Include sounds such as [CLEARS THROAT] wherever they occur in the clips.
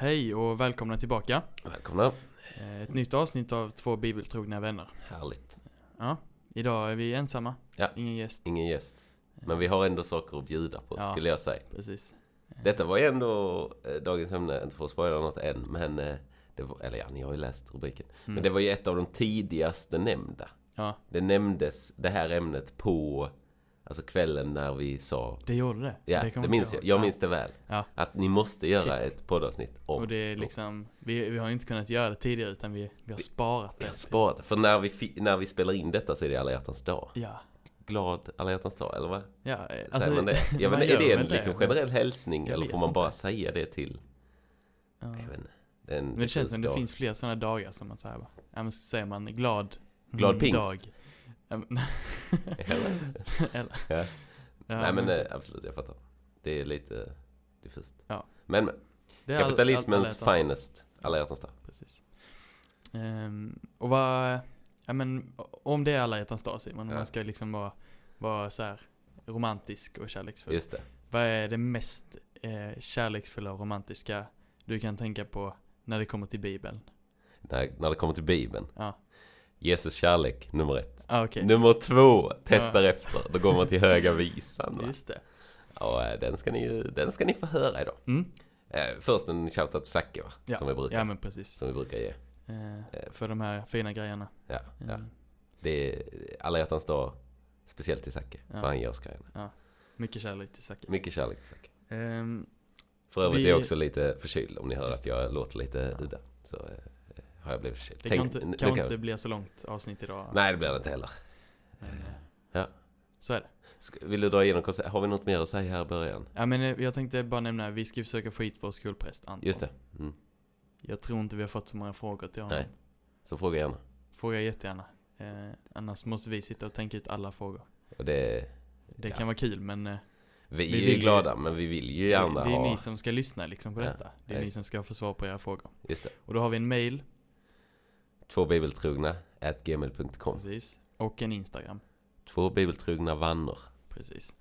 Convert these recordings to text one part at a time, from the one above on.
Hej och välkomna tillbaka. Välkomna. Eh, Ett nytt avsnitt av Två bibeltrogna vänner. Härligt. Ja, idag är vi ensamma. Ja. Ingen gäst. Ingen gäst. Men vi har ändå saker att bjuda på, Ja. skulle jag säga. Precis. Detta var ju ändå eh, dagens ämne, inte för att spoila något än, men eh, det var, eller ja, ni har ju läst rubriken. Mm. Men det var ju ett av de tidigaste nämnda. Ja, Det nämndes, det här ämnet, på alltså kvällen när vi sa det gjorde det. Ja, det, inte minns jag. Jag Ja. minns det väl. Ja. Att ni måste göra Shit. ett poddavsnitt om Och det är liksom, vi, vi har inte kunnat göra det tidigare utan vi, vi har sparat har det. sparat det. För när vi, när vi spelar in detta så är det alla hjärtans dag. Ja, Glad alla hjärtans dag, eller vad? ja. eh, Säger Alltså, [LAUGHS] man det? Jag man vet, är det en det, liksom men- generell hälsning eller får man inte. bara säga det till? ja. Jag vet inte. Det är en Men det känns som det finns fler sådana dagar som att säga, ja men så säger man glad Glad mm, pingst. dag. [LAUGHS] Eller? Eller, Ja. ja, Nej men eh, absolut, jag fattar. Det är lite diffust. Ja. Men men, är all- all- kapitalismens dag. finest, alla hjärtans dag. Precis. Ehm, och vad, ja men om det är alla hjärtans dag Simon, om Ja. man ska liksom vara, vara så här romantisk och kärleksfull. Just det. Vad är det mest eh, kärleksfulla och romantiska du kan tänka på när det kommer till bibeln? När, när det kommer till Bibeln. Ja, Jesus kärlek, nummer ett. ah, okej. Nummer två, tätt Ja. därefter. Då går man till Höga [LAUGHS] Visan. Va? Just det. Och eh, den ska, ni, den ska ni få höra idag. Mm. Eh, först en shoutout till Zacke va? Ja. Som, vi brukar, Ja men precis. som vi brukar ge. Eh, för de här fina grejerna. Ja, ja. Mm. Det är alla hjärtans dag, speciellt till Zacke. Ja. För han ger oss grejerna. Mycket kärlek till Zacke. Mycket kärlek till Zacke. Ehm, För övrigt Vi- är jag också lite förkyld om ni hör Just att jag låter lite Ja. udda. Så eh, har jag blivit förkyld. det Tänk- kan inte, nu kan kan- inte bli så långt avsnitt idag. Nej det blir det inte heller. Eh, Ja. Så är det. Vill du dra igenom koncept? Har vi något mer att säga här i början? Ja men eh, jag tänkte bara nämna, vi ska försöka få hit vår skolpräst Anton. Just det. Mm. Jag tror inte vi har fått så många frågor till honom. Nej. Så fråga gärna. Fråga jättegärna. Eh, annars måste vi sitta och tänka ut alla frågor. Och det, Det Ja. kan vara kul men eh, vi, Vi är ju glada men vi vill ju gärna det, det är ha... ni som ska lyssna liksom på Ja. detta. Det är Ja, ni just som ska få svar på era frågor. Just det. Och då har vi en mail, Två bibeltrogna at gmail.com. precis. Och en Instagram, Två bibeltrogna vänner. precis.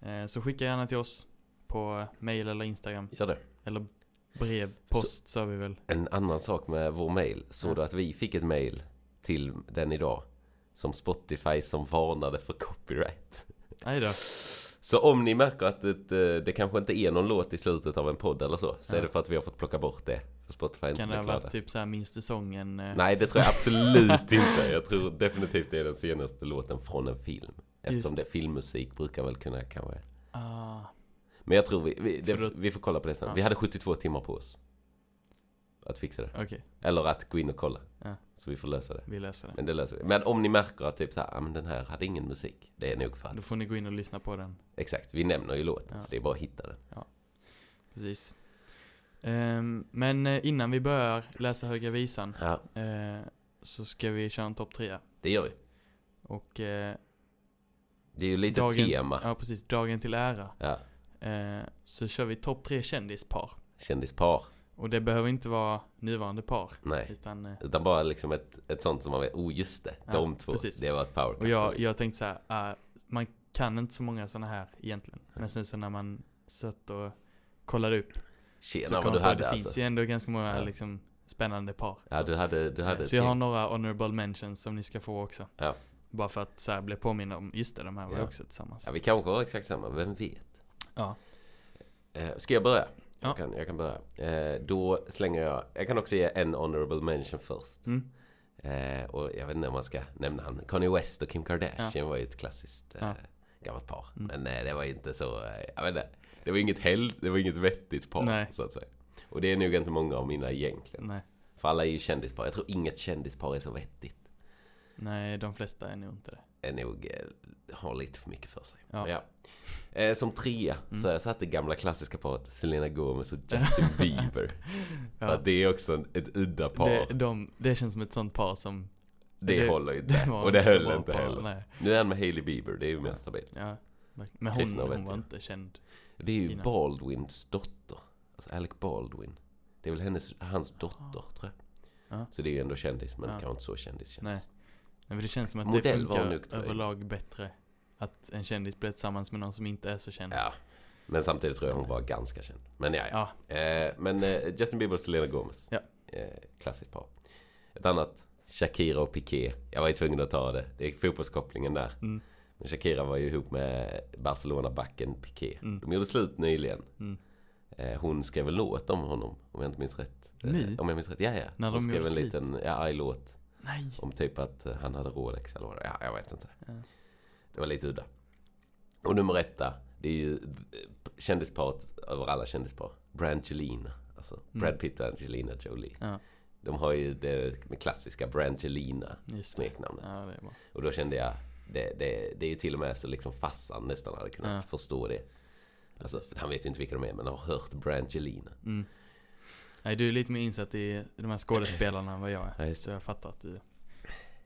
Eh, så skicka gärna till oss på mail eller Instagram. Gör det. Eller brev, post sa vi väl. En annan sak med vår mail. Såg Ja. du att vi fick ett mail till den idag? Som Spotify som varnade för copyright. Nej då. Så om ni märker att det, eh, det kanske inte är någon låt i slutet av en podd eller så. Så Ja. är det för att vi har fått plocka bort det. Spotify inte Kan det ha varit typ såhär minns du sången? Eh, Nej det tror jag absolut [LAUGHS] inte. Jag tror definitivt det är den senaste låten från en film. Eftersom det filmmusik brukar väl kunna kanske. Ah, Men jag tror vi, vi, det, då- vi får kolla på det sen. Ja. Vi hade 72 timmar på oss. Att fixa det. okej. Eller att gå in och kolla. Ja. Så vi får lösa det. Vi löser det. Men det löser vi. Men om ni märker att typ så här, ah, men den här hade ingen musik. Det är nog för att, Då får ni gå in och lyssna på den. exakt, vi nämner ju låten. Ja. Så det är bara att hitta den. Precis. Ehm, men eh, innan vi börjar läsa Höga Visan Ja, eh, så ska vi köra en topp tre. det gör vi. Och eh, Det är ju lite dagen, tema. Ja precis, dagen till ära. Ja. Så kör vi topp tre kändispar. Kändispar. Och det behöver inte vara nuvarande par. Nej. Utan, Utan bara liksom ett, ett sånt som man vet, oh just det, Ja, de två. precis. Det var ett power och jag, jag tänkte så här, eh, man kan inte så många sådana här egentligen. Men sen så när man satt och kollade upp. Tjena vad du hade det alltså. finns ju ändå ganska många Ja. liksom, spännande par. Ja, Så. du hade, du hade så jag har några honorable mentions som ni ska få också. Ja. Bara för att så här, bli påminna om, just det, de här var ju Ja. också tillsammans. Ja, vi kanske har exakt samma, vem vet? Ja. Eh, ska jag börja? Ja. Jag, kan, jag kan börja. Eh, då slänger jag, jag kan också ge en honorable mention först. Mm. Eh, och jag vet inte om man ska nämna han. Kanye West och Kim Kardashian var ju ett klassiskt eh, Ja. gammalt par. Mm. Men eh, det var inte så, jag vet inte. Det var inget hel, det var inget vettigt par Nej. så att säga. Och det är nog inte många av mina egentligen. Nej. För alla är ju kändispar. Jag tror inget kändispar är så vettigt. Nej, de flesta är nog inte det. Är nog, eh, har lite för mycket för sig. Ja. Ja. Eh, som trea Mm. så jag satt det gamla klassiska paret Selena Gomez och Justin [LAUGHS] Bieber. För Ja. att det är också ett udda par. Det, Det, de, det känns som ett sånt par som... det- håller ju inte. [LAUGHS] var och det höll inte par, heller. Nej. Nu är han med Hailey Bieber, det är ju mer stabilt. Ja. Men hon, hon var inte känd. Det är ju Innan. Baldwins dotter. Alltså Alec Baldwin. Det är väl hennes, hans dotter, tror jag. Ja. Så det är ju ändå kändis, men Ja. kanske inte så kändis kändis. Nej. Nej, för det känns som att Modell det funkar överlag bättre. Att en kändis blir tillsammans med någon som inte är så känd. Ja, Men samtidigt tror jag hon var ganska känd. Men ja, ja. Ja, Eh, men eh, Justin Bieber och Selena Gomez. Ja. Eh, klassiskt par. Ett annat, Shakira och Piqué. Jag var ju tvungen att ta det. Det är fotbollskopplingen där. mm, Men Shakira var ju ihop med Barcelona-backen Piqué. Mm. De gjorde slut nyligen. mm. Eh, hon skrev en låt om honom, om jag inte minns rätt. Eh, Ny? Om jag minns rätt, ja ja. När hon de skrev gjorde en slut? liten, ja, arg låt. Nej. Om typ att eh, han hade Rolex eller vad Ja, jag vet inte. Ja. Det var lite udda. Och nummer etta, det är ju kändisparet över alla kändispar. Brangelina. Alltså Brad Pitt och Angelina Jolie. Ja, De har ju det med klassiska Brangelina smeknamnet. Ja. Och då kände jag, det, det, det är ju till och med så liksom fassan nästan hade kunnat Ja. förstå det. Alltså, han vet ju inte vilka de är men har hört Brangelina. Mm. Nej, du är lite mer insatt i de här skådespelarna än vad jag Ja, är. Så jag fattar att du,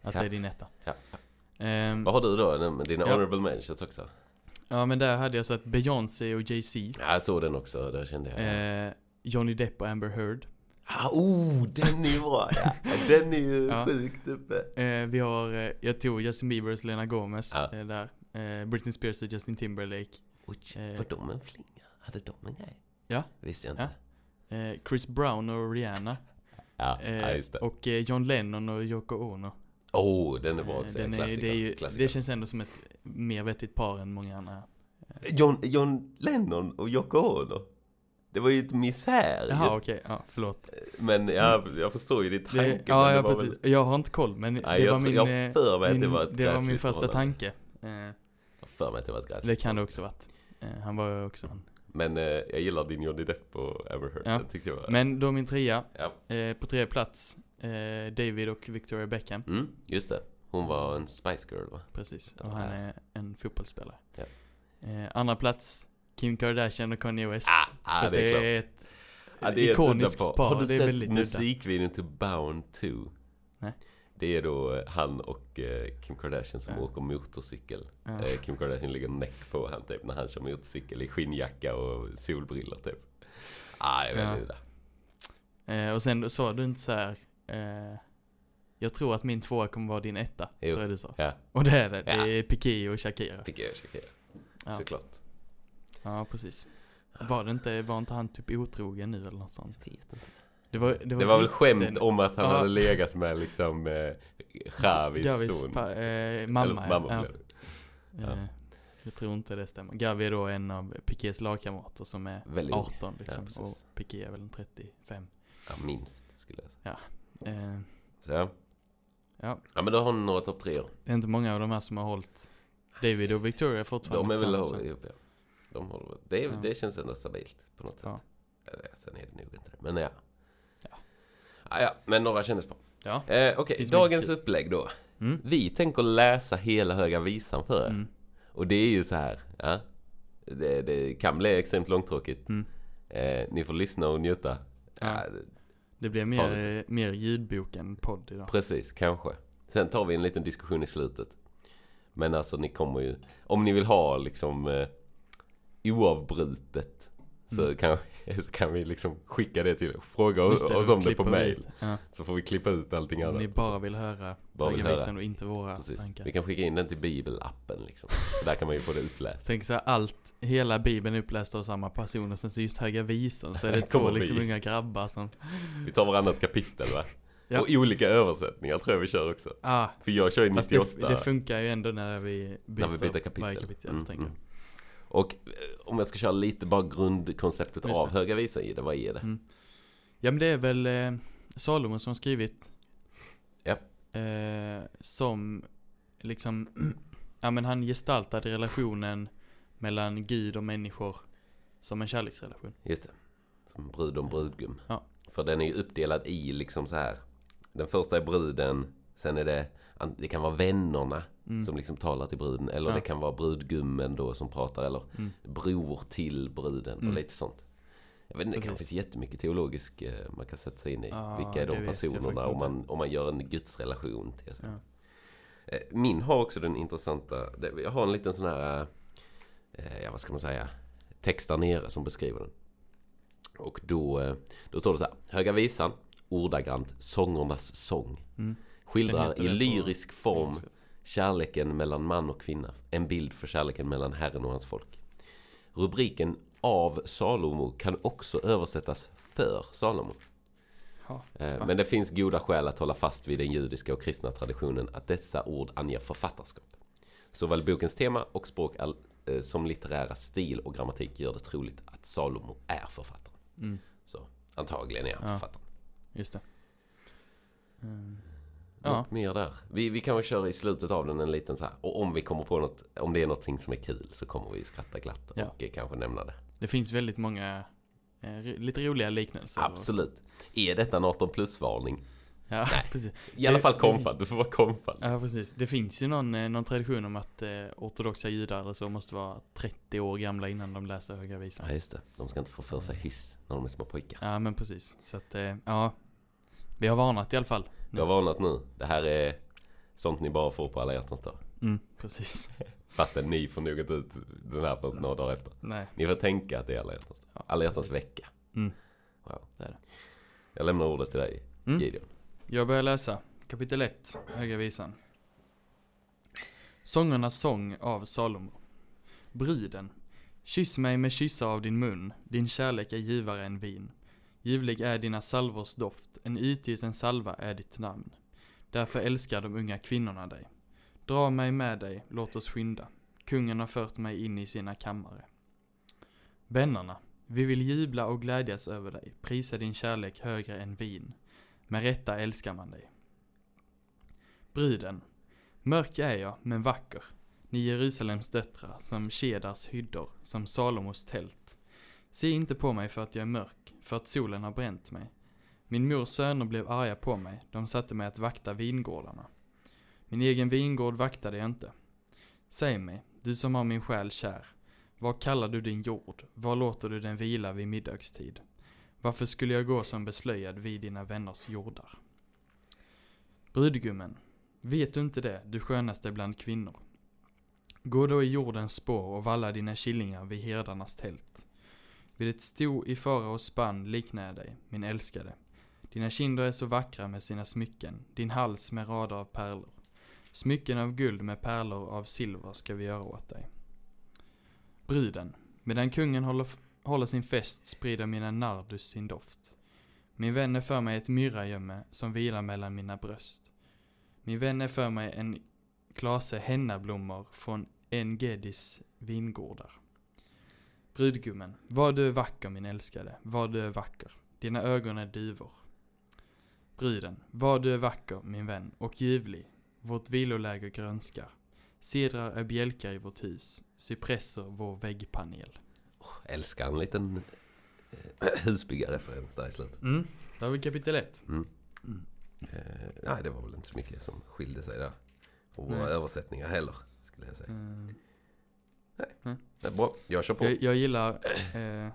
att Ja. det är din etta. Ja. Ehm, Vad har du då? Dina Ja. honorable mentions också? ja, men där hade jag sett Beyoncé och Jay-Z. Ja, jag såg den också. Där kände jag. Eh, Johnny Depp och Amber Heard. Ah, oh, den är ju bra! Ja. Den är ju [LAUGHS] Ja. sjukt uppe. Eh, vi har, eh, jag tog Justin Bieber och Selena Gomez Ja. eh, där. Eh, Britney Spears och Justin Timberlake. Oj, Eh. var de en flinga? Hade de en grej? Ja. Visste jag inte. Eh, Chris Brown och Rihanna. Ja, ja, och John Lennon och Yoko Ono. Oh, den är bra också. den är, det, är ju, det känns ändå som ett mer vettigt par än många andra. John, John Lennon och Yoko Ono. Det var ju ett misär. Jaha okej, ja förlåt. Men ja, jag förstår ju din tanke. Det, ja, jag, precis, väl- jag har inte koll men Nej, det jag var min, jag för mig att min, det var ett det var min gräsligt första tanke. Eh, Jag för mig att det var ett gräs. det kan det också varit. Eh, han var ju också en. Men eh, jag gillar din Johnny Depp och Amber Heard. Ja. Tyckte jag var... Men då min trea, Ja. eh, på tredje plats, eh, David och Victoria Beckham. Mm, just det. Hon var en Spice Girl va? Precis, och han är en fotbollsspelare. Ja. Eh, andra plats, Kim Kardashian och Kanye West. Ah, ah det är klart. ett Ja, det är ett ikoniskt udda par. Har du det är sett musikvideon till Bound 2? Nej. Det är då eh, han och eh, Kim Kardashian som Ja. åker motorcykel. Ja. Eh, Kim Kardashian ligger näck på han typ när han kör motorcykel i skinnjacka och solbrillor typ. Ah, det är väldigt Ja. Eh, och sen sa du inte så här. Eh, jag tror att min tvåa kommer vara din etta. Jo. Tror jag du sa. Ja, Och det är det. Det Ja. är Piqué och Shakira. fick jag Shakira. Ja. Såklart. Ja, precis. Var det inte, var inte han typ otrogen nu eller något sånt? Jag vet inte. Det var, Det var väl skämt om att han Ja. hade legat med liksom eh, Javis Gavis son. pa, eh, mamma, Eller, mamma ja. det. ja. ja. Eh, jag tror inte det stämmer. Gavi är då en av Piqués lagkamrater som är Väldigt ung. 18 liksom. precis. och Piqué är väl en 35. Ja, minst skulle jag säga. Eh, Så ja. ja, Ja men då har ni några topp tre det är inte många av de här som har hållit David och Victoria fortfarande De är väl ihop ja. De håller. Det, Ja. det känns ändå stabilt på något sätt. Ja. Sen är det nog inte det. Men ja. Ja. Ja, ja men några kändes bra. Ja. Eh, Okej, Finns dagens upplägg då. Mm. Vi tänker läsa hela Höga Visan för er. Mm. Och det är ju så här. Ja. Det, det kan bli extremt långtråkigt. Mm. Eh, ni får lyssna och njuta. Ja. Ja, Det blir mer, Farligt. eh, mer ljudbok än podd idag. Precis, kanske. Sen tar vi en liten diskussion i slutet. Men alltså ni kommer ju, om ni vill ha liksom eh, oavbrutet så, Mm. kan, så [LAUGHS] kan vi liksom skicka det till Fråga oss, oss om det på mail. Ja. Så får vi klippa ut allting Om annat. ni bara vill höra Bara vill höra. Och inte våra Precis. tankar. Vi kan skicka in den till bibelappen liksom. Så där kan man ju få det uppläst. Tänk så här, allt, hela bibeln är uppläst av samma person och sen så just Höga Visan så är det [LAUGHS] två liksom vi. unga grabbar som Vi tar varannat kapitel va? [LAUGHS] Ja. Och olika översättningar tror jag vi kör också. Ah, För jag kör ju fast 98. det, det funkar ju ändå när vi byter, när vi byter kapitel. varje kapitel. Mm, tänker mm. Och eh, om jag ska köra lite bara grundkonceptet av. Höga Visan i det, vad är det? Mm. Ja men det är väl eh, Salomon som skrivit. Ja. Eh, som liksom, [CLEARS THROAT] ja men han gestaltade relationen mellan Gud och människor som en kärleksrelation. Just det. Som brud och brudgum. Ja. För den är ju uppdelad i liksom så här. Den första är bruden. Sen är det, det kan vara vännerna Mm. som liksom talar till bruden. Eller Ja. det kan vara brudgummen då som pratar. Eller Mm. bror till bruden Mm. och lite sånt. Jag vet inte, det kan Precis. finnas jättemycket teologisk eh, man kan sätta sig in i. Ja, Vilka är de personerna om man, om man gör en gudsrelation till sig. Ja. Eh, Min har också den intressanta, jag har en liten sån här, eh, ja vad ska man säga, text där nere som beskriver den. Och då, då står det så här, Höga Visan, ordagrant, sångernas sång. Mm. Skildrar i det på lyrisk form kärleken mellan man och kvinna. En bild för kärleken mellan Herren och hans folk. Rubriken av Salomo kan också översättas för Salomo. Ja. Eh, Men det finns goda skäl att hålla fast vid den judiska och kristna traditionen att dessa ord anger författarskap. Såväl bokens tema och språk eh, som litterära stil och grammatik gör det troligt att Salomo är författaren. Mm, Så antagligen är han Ja. författaren. just det. Mm. Något mer där. Vi, vi kanske kör i slutet av den en liten så här. Och om vi kommer på något, om det är någonting som är kul så kommer vi skratta glatt och Ja. eh, kanske nämna det. Det finns väldigt många eh, lite roliga liknelser. Absolut. Är detta en 18 plus-varning? Ja, [LAUGHS] precis. I alla fall konfad. Du får vara konfad. Ja, precis. Det finns ju någon, eh, någon tradition om att eh, ortodoxa judar eller så måste vara 30 år gamla innan de läser Höga Visan. Ja, just det. De ska inte få för sig hyss när de är små pojkar. Ja, men precis. Så att, eh, ja. Vi har varnat i alla fall. Du har varnat nu. Det här är sånt ni bara får på alla hjärtans dag. Mm, precis. [LAUGHS] Fastän ni får nog inte ut den här förrän några dagar efter. Nej. Ni får tänka att det är alla hjärtans dag. Ja, Alla hjärtans precis. vecka. Mm. Wow. Det är det. Jag lämnar ordet till dig, Mm. Gideon. Jag börjar läsa. Kapitel 1, Höga Visan. Sångernas sång av Salomo. Bruden. Kyss mig med kyssar av din mun, din kärlek är ljuvare än vin. Ljuvlig är dina salvors doft, en utgjuten salva är ditt namn. Därför älskar de unga kvinnorna dig. Dra mig med dig, låt oss skynda. Kungen har fört mig in i sina kammare. Vännerna. Vi vill jubla och glädjas över dig, prisa din kärlek högre än vin. Med rätta älskar man dig. Bruden. Mörk är jag, men vacker. Ni Jerusalems döttrar, som Kedars hyddor, som Salomos tält. Se inte på mig för att jag är mörk, för att solen har bränt mig. Min mors söner blev arga på mig, de satte mig att vakta vingårdarna. Min egen vingård vaktade jag inte. Säg mig, du som har min själ kär, vad kallar du din jord, var låter du den vila vid middagstid? Varför skulle jag gå som beslöjad vid dina vänners jordar? Brudgummen, vet du inte det, du skönaste bland kvinnor? Gå då i jordens spår och valla dina killingar vid herdarnas tält. Vid ett sto i fara och spann liknar jag dig, min älskade. Dina kinder är så vackra med sina smycken, din hals med rader av pärlor. Smycken av guld med pärlor av silver ska vi göra åt dig. Bruden, medan kungen håller, håller sin fest sprider mina nardus sin doft. Min vän är för mig ett myrragömme som vilar mellan mina bröst. Min vän är för mig en klase hennablommor från en Gedis vingårdar. Brudgummen, vad du är vacker min älskade, vad du är vacker. Dina ögon är duvor. Bruden, vad du är vacker min vän och ljuvlig. Vårt viloläger grönskar. Cedrar är bjälkar i vårt hus, cypresser vår väggpanel. Älskar en liten eh, [CLEARS THROAT] husbyggarreferens där i slutet. Mm, där har vi kapitel 1. Mm. Mm. Eh, nej, det var väl inte så mycket som skilde sig där. Och våra Nej. översättningar heller, skulle jag säga. Mm. Det är bra, jag kör på. Jag, jag gillar eh,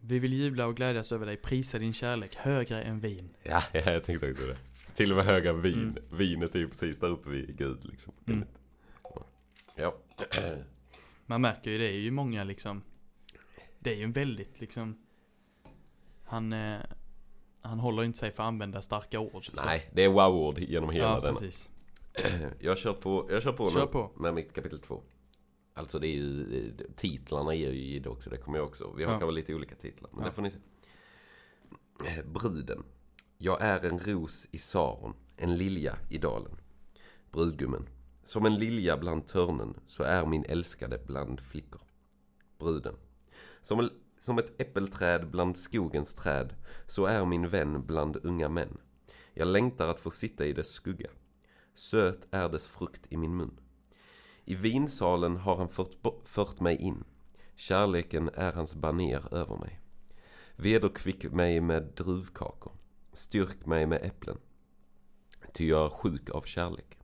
Vi vill jubla och glädjas över dig, prisa din kärlek högre än vin. Ja, ja, [LAUGHS] jag tänkte också det. Till och med högre än vin. Mm. Vinet är ju precis där uppe vid Gud liksom. Mm. Ja. [CLEARS THROAT] Man märker ju det är ju många liksom Det är ju en väldigt liksom Han eh, Han håller inte sig för att använda starka ord. så- Nej, det är wow-ord genom hela Ja, den. precis. [CLEARS THROAT] Jag kör på, jag kör på Kör nu på. med mitt kapitel två. Alltså det är ju, titlarna ger ju Jidde också, det kommer jag också. Vi har Ja. kanske lite olika titlar, men Ja. det får ni se. Eh, Bruden. Jag är en ros i Saron, en lilja i dalen. Brudgummen. Som en lilja bland törnen så är min älskade bland flickor. Bruden. Som, en, som ett äppelträd bland skogens träd så är min vän bland unga män. Jag längtar att få sitta i dess skugga. Söt är dess frukt i min mun. I vinsalen har han fört, fört mig in. Kärleken är hans baner över mig. Vederkvick mig med druvkakor. Styrk mig med äpplen. Ty jag är sjuk av kärlek.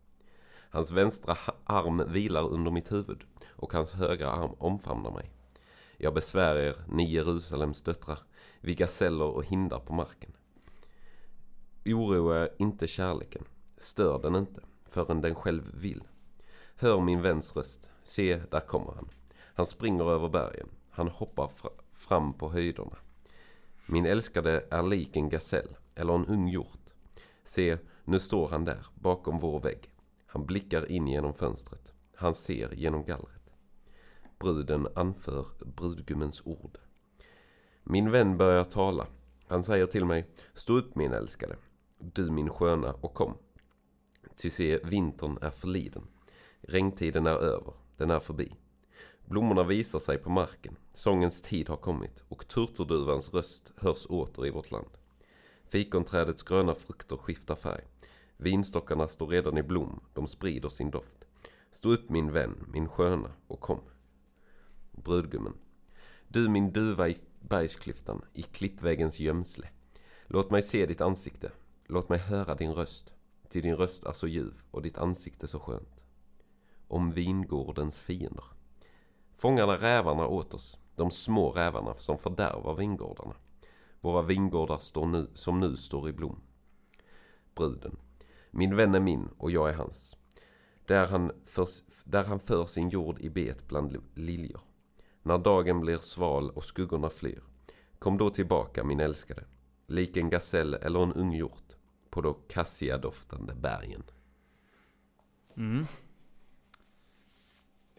Hans vänstra arm vilar under mitt huvud och hans högra arm omfamnar mig. Jag besvär er, ni Jerusalems döttrar, vid gaseller och hindar på marken. Oroa inte kärleken, stör den inte, förrän den själv vill. Hör min väns röst, se, där kommer han. Han springer över bergen, han hoppar fra- fram på höjderna. Min älskade är lik en gasell, eller en ung hjort. Se, nu står han där, bakom vår vägg. Han blickar in genom fönstret. Han ser genom gallret. Bruden anför brudgummens ord. Min vän börjar tala. Han säger till mig, stå upp min älskade, du min sköna och kom. Ty se, vintern är förliden. Regntiden är över, den är förbi. Blommorna visar sig på marken, sångens tid har kommit och turturduvans röst hörs åter i vårt land. Fikonträdets gröna frukter skiftar färg. Vinstockarna står redan i blom, de sprider sin doft. Stå upp min vän, min sköna, och kom. Brudgummen. Du min duva i bergsklyftan, i klippväggens gömsle. Låt mig se ditt ansikte, låt mig höra din röst. Ty din röst är så ljuv och ditt ansikte så skönt. Om vingårdens fiender. Fångarna rävarna åt oss, de små rävarna som fördärvar vingårdarna. Våra vingårdar står nu, som nu står i blom. Bruden. Min vän är min och jag är hans. Där han, för, där han för sin jord i bet bland liljor. När dagen blir sval och skuggorna flyr. Kom då tillbaka min älskade. Lik en gasell eller en ung hjort. På de kassiadoftande bergen. Mm.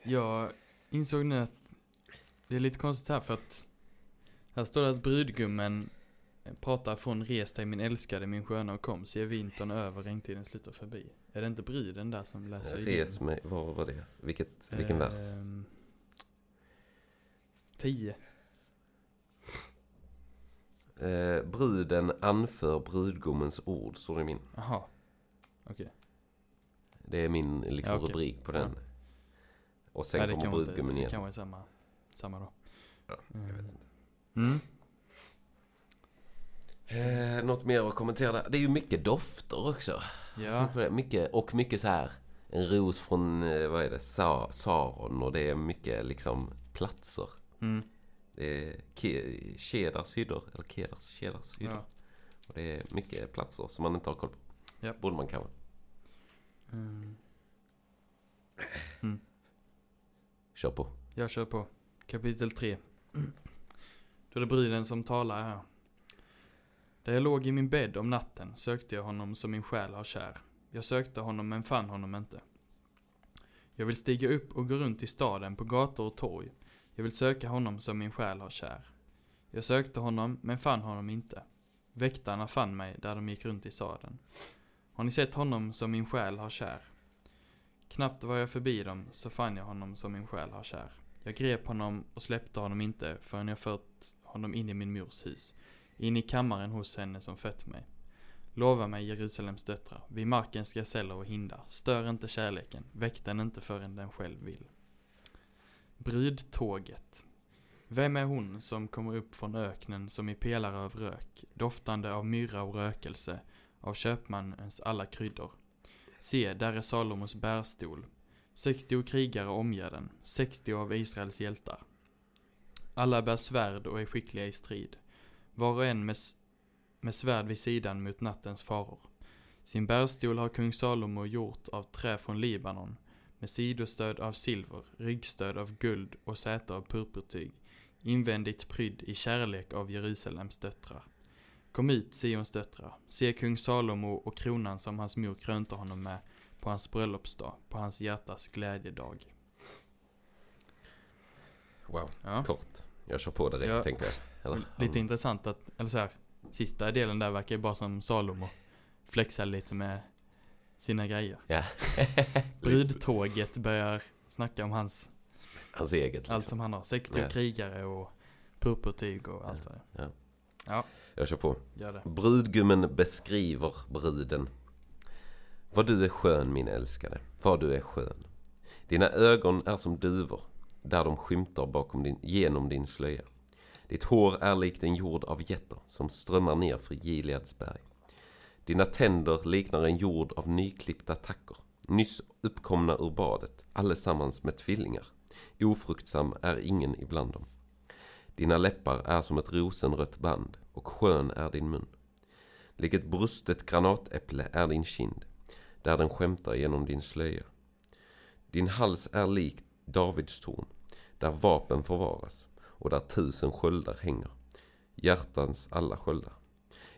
Jag insåg nu att det är lite konstigt här för att här står det att brudgummen pratar från res dig min älskade, min sköna och kom, se vintern över, regntiden slutar förbi. Är det inte bruden där som läser Res mig, var var det? Vilket, vilken eh, vers? Tio. Eh, bruden anför brudgummens ord, står det i min. Jaha. Okej. Det är min liksom, Ja, okej. rubrik på den. Och sen Nej, kommer brudgummen inte, det igen. kan vara samma, samma då. Ja, jag vet inte. Mm. Eh, något mer att kommentera? Det är ju mycket dofter också. Ja. Mycket, och mycket så här. En ros från, eh, vad är det, Sa Saron. Och det är mycket liksom platser. Mm. Det är Ke- Kedars hyddor. Eller Kedars, Kedars hyddor. Ja. Och det är mycket platser som man inte har koll på. Ja. Borde man kanske. Mm. Kör på. Jag kör på. Kapitel 3. Då är det bruden som talar här. Där jag låg i min bädd om natten sökte jag honom som min själ har kär. Jag sökte honom men fann honom inte. Jag vill stiga upp och gå runt i staden på gator och torg. Jag vill söka honom som min själ har kär. Jag sökte honom men fann honom inte. Väktarna fann mig där de gick runt i staden. Har ni sett honom som min själ har kär? Knappt var jag förbi dem så fann jag honom som min själ har kär. Jag grep honom och släppte honom inte förrän jag fört honom in i min mors hus. In i kammaren hos henne som fött mig. Lova mig Jerusalems döttrar, vid markens gaseller och hindar. Stör inte kärleken, väck den inte förrän den själv vill. Brudtåget. Vem är hon som kommer upp från öknen som i pelare av rök, doftande av myrra och rökelse, av köpmannens alla kryddor? Se, där är Salomos bärstol. 60 krigare omger den, 60 av Israels hjältar. Alla bär svärd och är skickliga i strid. Var och en med, med svärd vid sidan mot nattens faror. Sin bärstol har kung Salomo gjort av trä från Libanon, med sidostöd av silver, ryggstöd av guld och säte av purpurtyg, invändigt prydd i kärlek av Jerusalems döttrar. Kom ut, Sions döttrar, se kung Salomo och kronan som hans mor krönte honom med på hans bröllopsdag, på hans hjärtas glädjedag. Wow, Ja. kort. Jag kör på direkt Ja. tänker jag. Eller, Lite han- intressant att, eller så här, sista delen där verkar ju bara som Salomo flexar lite med sina grejer. Ja. [LAUGHS] Brudtåget börjar snacka om hans, Hans eget liksom. allt som han har. 60 Ja. krigare och purpurtyg och allt vad det är. Ja. Ja, Jag kör på. gör det. Brudgummen beskriver bruden. Vad du är skön min älskade, vad du är skön. Dina ögon är som duvor, där de skymtar bakom din, genom din slöja. Ditt hår är likt en jord av getter som strömmar ner för Gileads berg. Dina tänder liknar en jord av nyklippta tackor, nyss uppkomna ur badet, allesammans med tvillingar. Ofruktsam är ingen ibland dem. Dina läppar är som ett rosenrött band och skön är din mun. Lik ett brustet granatäpple är din kind, där den skämtar genom din slöja. Din hals är lik Davids torn, där vapen förvaras och där tusen sköldar hänger, hjärtans alla sköldar.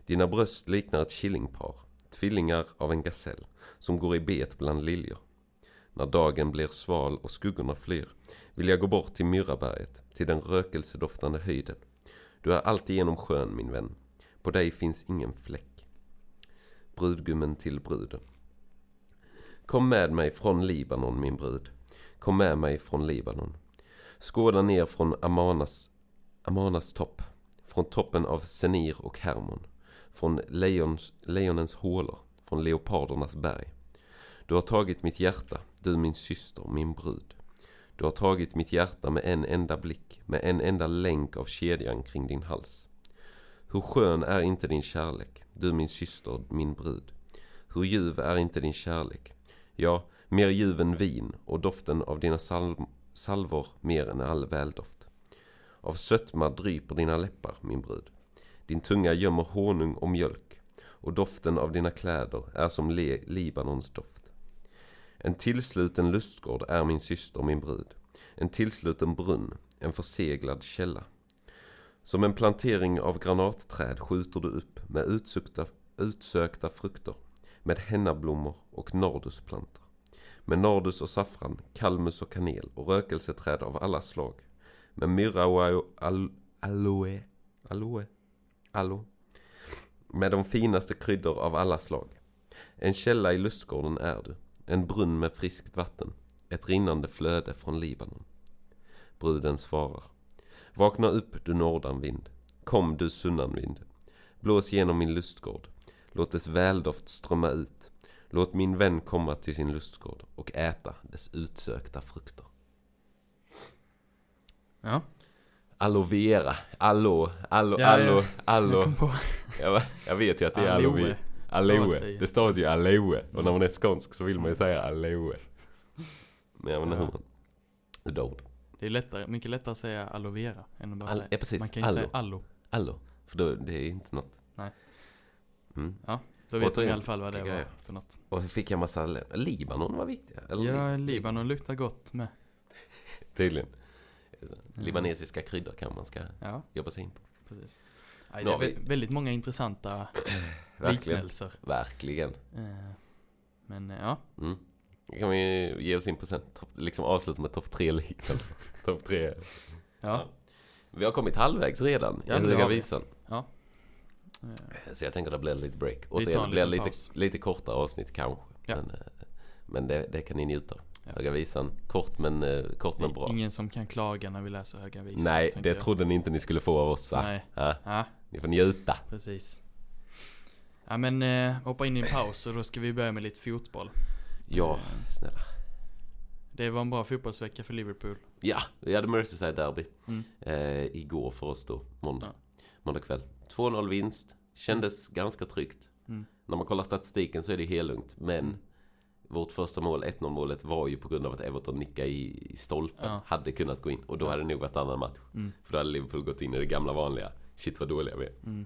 Dina bröst liknar ett killingpar, tvillingar av en gasell, som går i bet bland liljor. När dagen blir sval och skuggorna flyr vill jag gå bort till Myrraberget, till den rökelsedoftande höjden. Du är alltigenom skön min vän. På dig finns ingen fläck. Brudgummen till bruden. Kom med mig från Libanon min brud. Kom med mig från Libanon. Skåda ner från Amanas, Amanas topp. Från toppen av Senir och Hermon. Från lejons, lejonens hålor. Från leopardernas berg. Du har tagit mitt hjärta, du min syster, min brud. Du har tagit mitt hjärta med en enda blick, med en enda länk av kedjan kring din hals. Hur skön är inte din kärlek, du min syster, min brud. Hur ljuv är inte din kärlek. Ja, mer ljuv än vin och doften av dina salv salvor mer än all väldoft. Av sötma dryper dina läppar, min brud. Din tunga gömmer honung och mjölk och doften av dina kläder är som Le Libanons doft. En tillsluten lustgård är min syster, min brud. En tillsluten brunn, en förseglad källa. Som en plantering av granatträd skjuter du upp med utsökta, utsökta frukter, med hennablommor och nardusplantor. Med nardus och saffran, kalmus och kanel och rökelseträd av alla slag. Med myrra och al aloe, aloe, aloe. Med de finaste kryddor av alla slag. En källa i lustgården är du. En brunn med friskt vatten. Ett rinnande flöde från Libanon. Bruden svarar. Vakna upp du nordanvind. Kom du sunnanvind. Blås genom min lustgård. Låt dess väldoft strömma ut. Låt min vän komma till sin lustgård och äta dess utsökta frukter. Ja. Aloe vera, allo, allo, Ja, allo, ja. allo. Jag vet ju att det är aloe. Aloe. Det stavas ju aloe. Och när man är skånsk så vill man ju säga aloe. Men jag vet inte Ja. hur man... Ord. Det är lättare, mycket lättare att säga aloe vera än att bara Al- säga. ja, precis. Man kan ju Allo. säga allo. Allo. För då, det är inte något. Nej. Mm. Då vet man Återigen, i alla fall vad det var för något. Och så fick jag massa... Libanon var viktiga. Eller Ja, Li- Libanon luktar gott med. [LAUGHS] Tydligen. Libanesiska kryddor kan man ska Ja, jobba sig in på. precis. Nu det är vi- vä- väldigt många intressanta Verkligen. liknelser. Verkligen. Eh, Men eh, ja, Mm. Då kan vi ge oss in på sen. Topp- liksom avsluta med topp tre liknelser. [LAUGHS] topp tre. ja. Vi har kommit halvvägs redan Ja, i det Höga. Visan. Eh, Så jag tänker att det blir lite break. Återigen, en det blir lite, lite kortare avsnitt kanske. Ja. Men, eh, men det, det kan ni njuta av. Ja. Höga Visan, kort men, kort men bra. Ingen som kan klaga när vi läser Höga Visan. Nej, det jag. trodde ni inte ni skulle få av oss va? Nej. Ja, Ja, ni får njuta. precis. Ja men eh, hoppa in i en paus och då ska vi börja med lite fotboll. Ja, Eh, snälla. Det var en bra fotbollsvecka för Liverpool. Ja, vi hade Merseyside Derby Mm. eh, igår för oss då, måndag, Ja. måndag kväll. 2-0 vinst, kändes ganska tryggt. Mm. När man kollar statistiken så är det helt lugnt, men vårt första mål, 1-0 målet, var ju på grund av att Everton nickade i, i stolpen. Ja. Hade kunnat gå in och då hade det nog varit annan match. Mm. För då hade Liverpool gått in i det gamla vanliga. Shit vad dåliga vi är. Mm.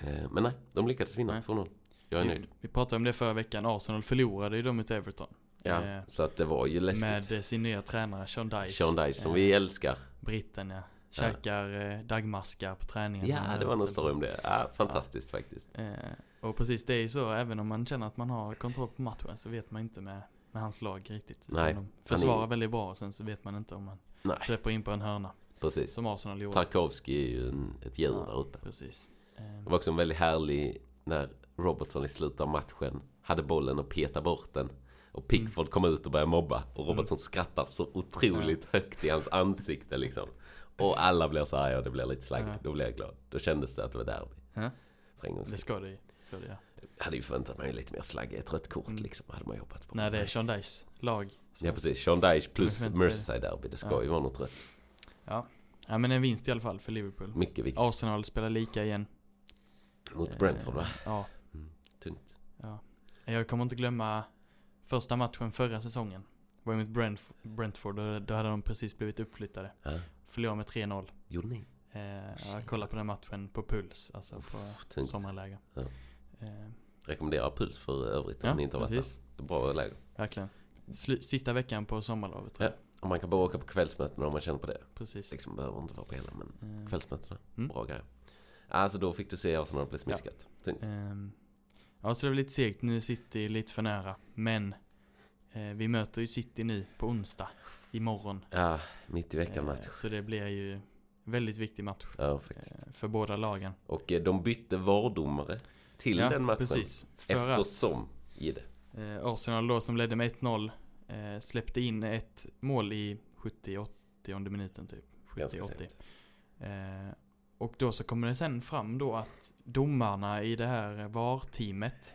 Eh, men nej, de lyckades vinna Nej. 2-0. Jag är Vi, nöjd. vi pratade om det förra veckan. Arsenal förlorade ju då mot Everton. Ja, Eh, så att det var ju läskigt. Med eh, sin nya tränare Sean Dyche. Sean Dyche som Eh, vi älskar. Britten ja. Käkar eh, dagmaskar på träningen. Ja, det var någon story om det. Ja, fantastiskt faktiskt. Eh, och precis det är ju så, även om man känner att man har kontroll på matchen så vet man inte med, med hans lag riktigt. Nej, De försvarar väldigt bra och sen så vet man inte om man Nej, släpper in på en hörna. precis. Som Arsenal gjorde. Tarkovsky är ju en, ett djur Ja. där uppe. Precis. Eh, Det var också en väldigt härlig när Robertson i slutet av matchen hade bollen och petade bort den. Och Pickford kom ut och började mobba. Och Robertson skrattar så otroligt högt i hans ansikte liksom. Och alla blir så arga och det blir lite slaggigt. Ja. Då blev jag glad. Då kändes det att det var derby. Ja. För en gångs det ska det ju. Ska det, ja. Jag hade ju förväntat mig lite mer slagg. Ett rött kort Mm. liksom. Hade man ju hoppats på. När det är Sean Dyches lag. Så. Ja precis. Sean Dyche plus Men förväntar sig Merseyside derby. Det ska Ja. ju vara något rött. Ja. ja men en vinst i alla fall för Liverpool. Mycket viktigt. Arsenal spelar lika igen. Mot Brentford va? Eh, Ja. Tungt. ja. Jag kommer inte glömma första matchen förra säsongen. Var mot Brentf- Brentford och då hade de precis blivit uppflyttade. Ja. Förlorade med 3-0. Gjorde ni? Eh, jag kollade på den matchen på Puls, alltså på tungt. sommarläge. Ja. Eh, Rekommenderar Puls för övrigt om ja, ni inte har varit precis. där. Bra läge. Verkligen. Slu- sista veckan på sommarlovet tror jag. Och man kan bara åka på kvällsmötena om man känner på det. Precis. Liksom behöver inte vara på hela men Eh, kvällsmötena, Mm. bra grejer. Alltså då fick du se Arsenal bli smiskat. Tungt. ehm, ja, så det var lite segt. Nu sitter lite för nära. Men Eh, vi möter ju City nu på onsdag, imorgon. Ja, mitt i veckan match. Eh, så det blir ju väldigt viktig match Ja, eh, för båda lagen. Och eh, de bytte VAR-domare till ja, den matchen. precis. För Eftersom, Gide. eh, Arsenal då som ledde med 1-0 eh, släppte in ett mål i 70-80 minuten typ. Ganska 70-80. Och då så kommer det sen fram då att domarna i det här VAR-teamet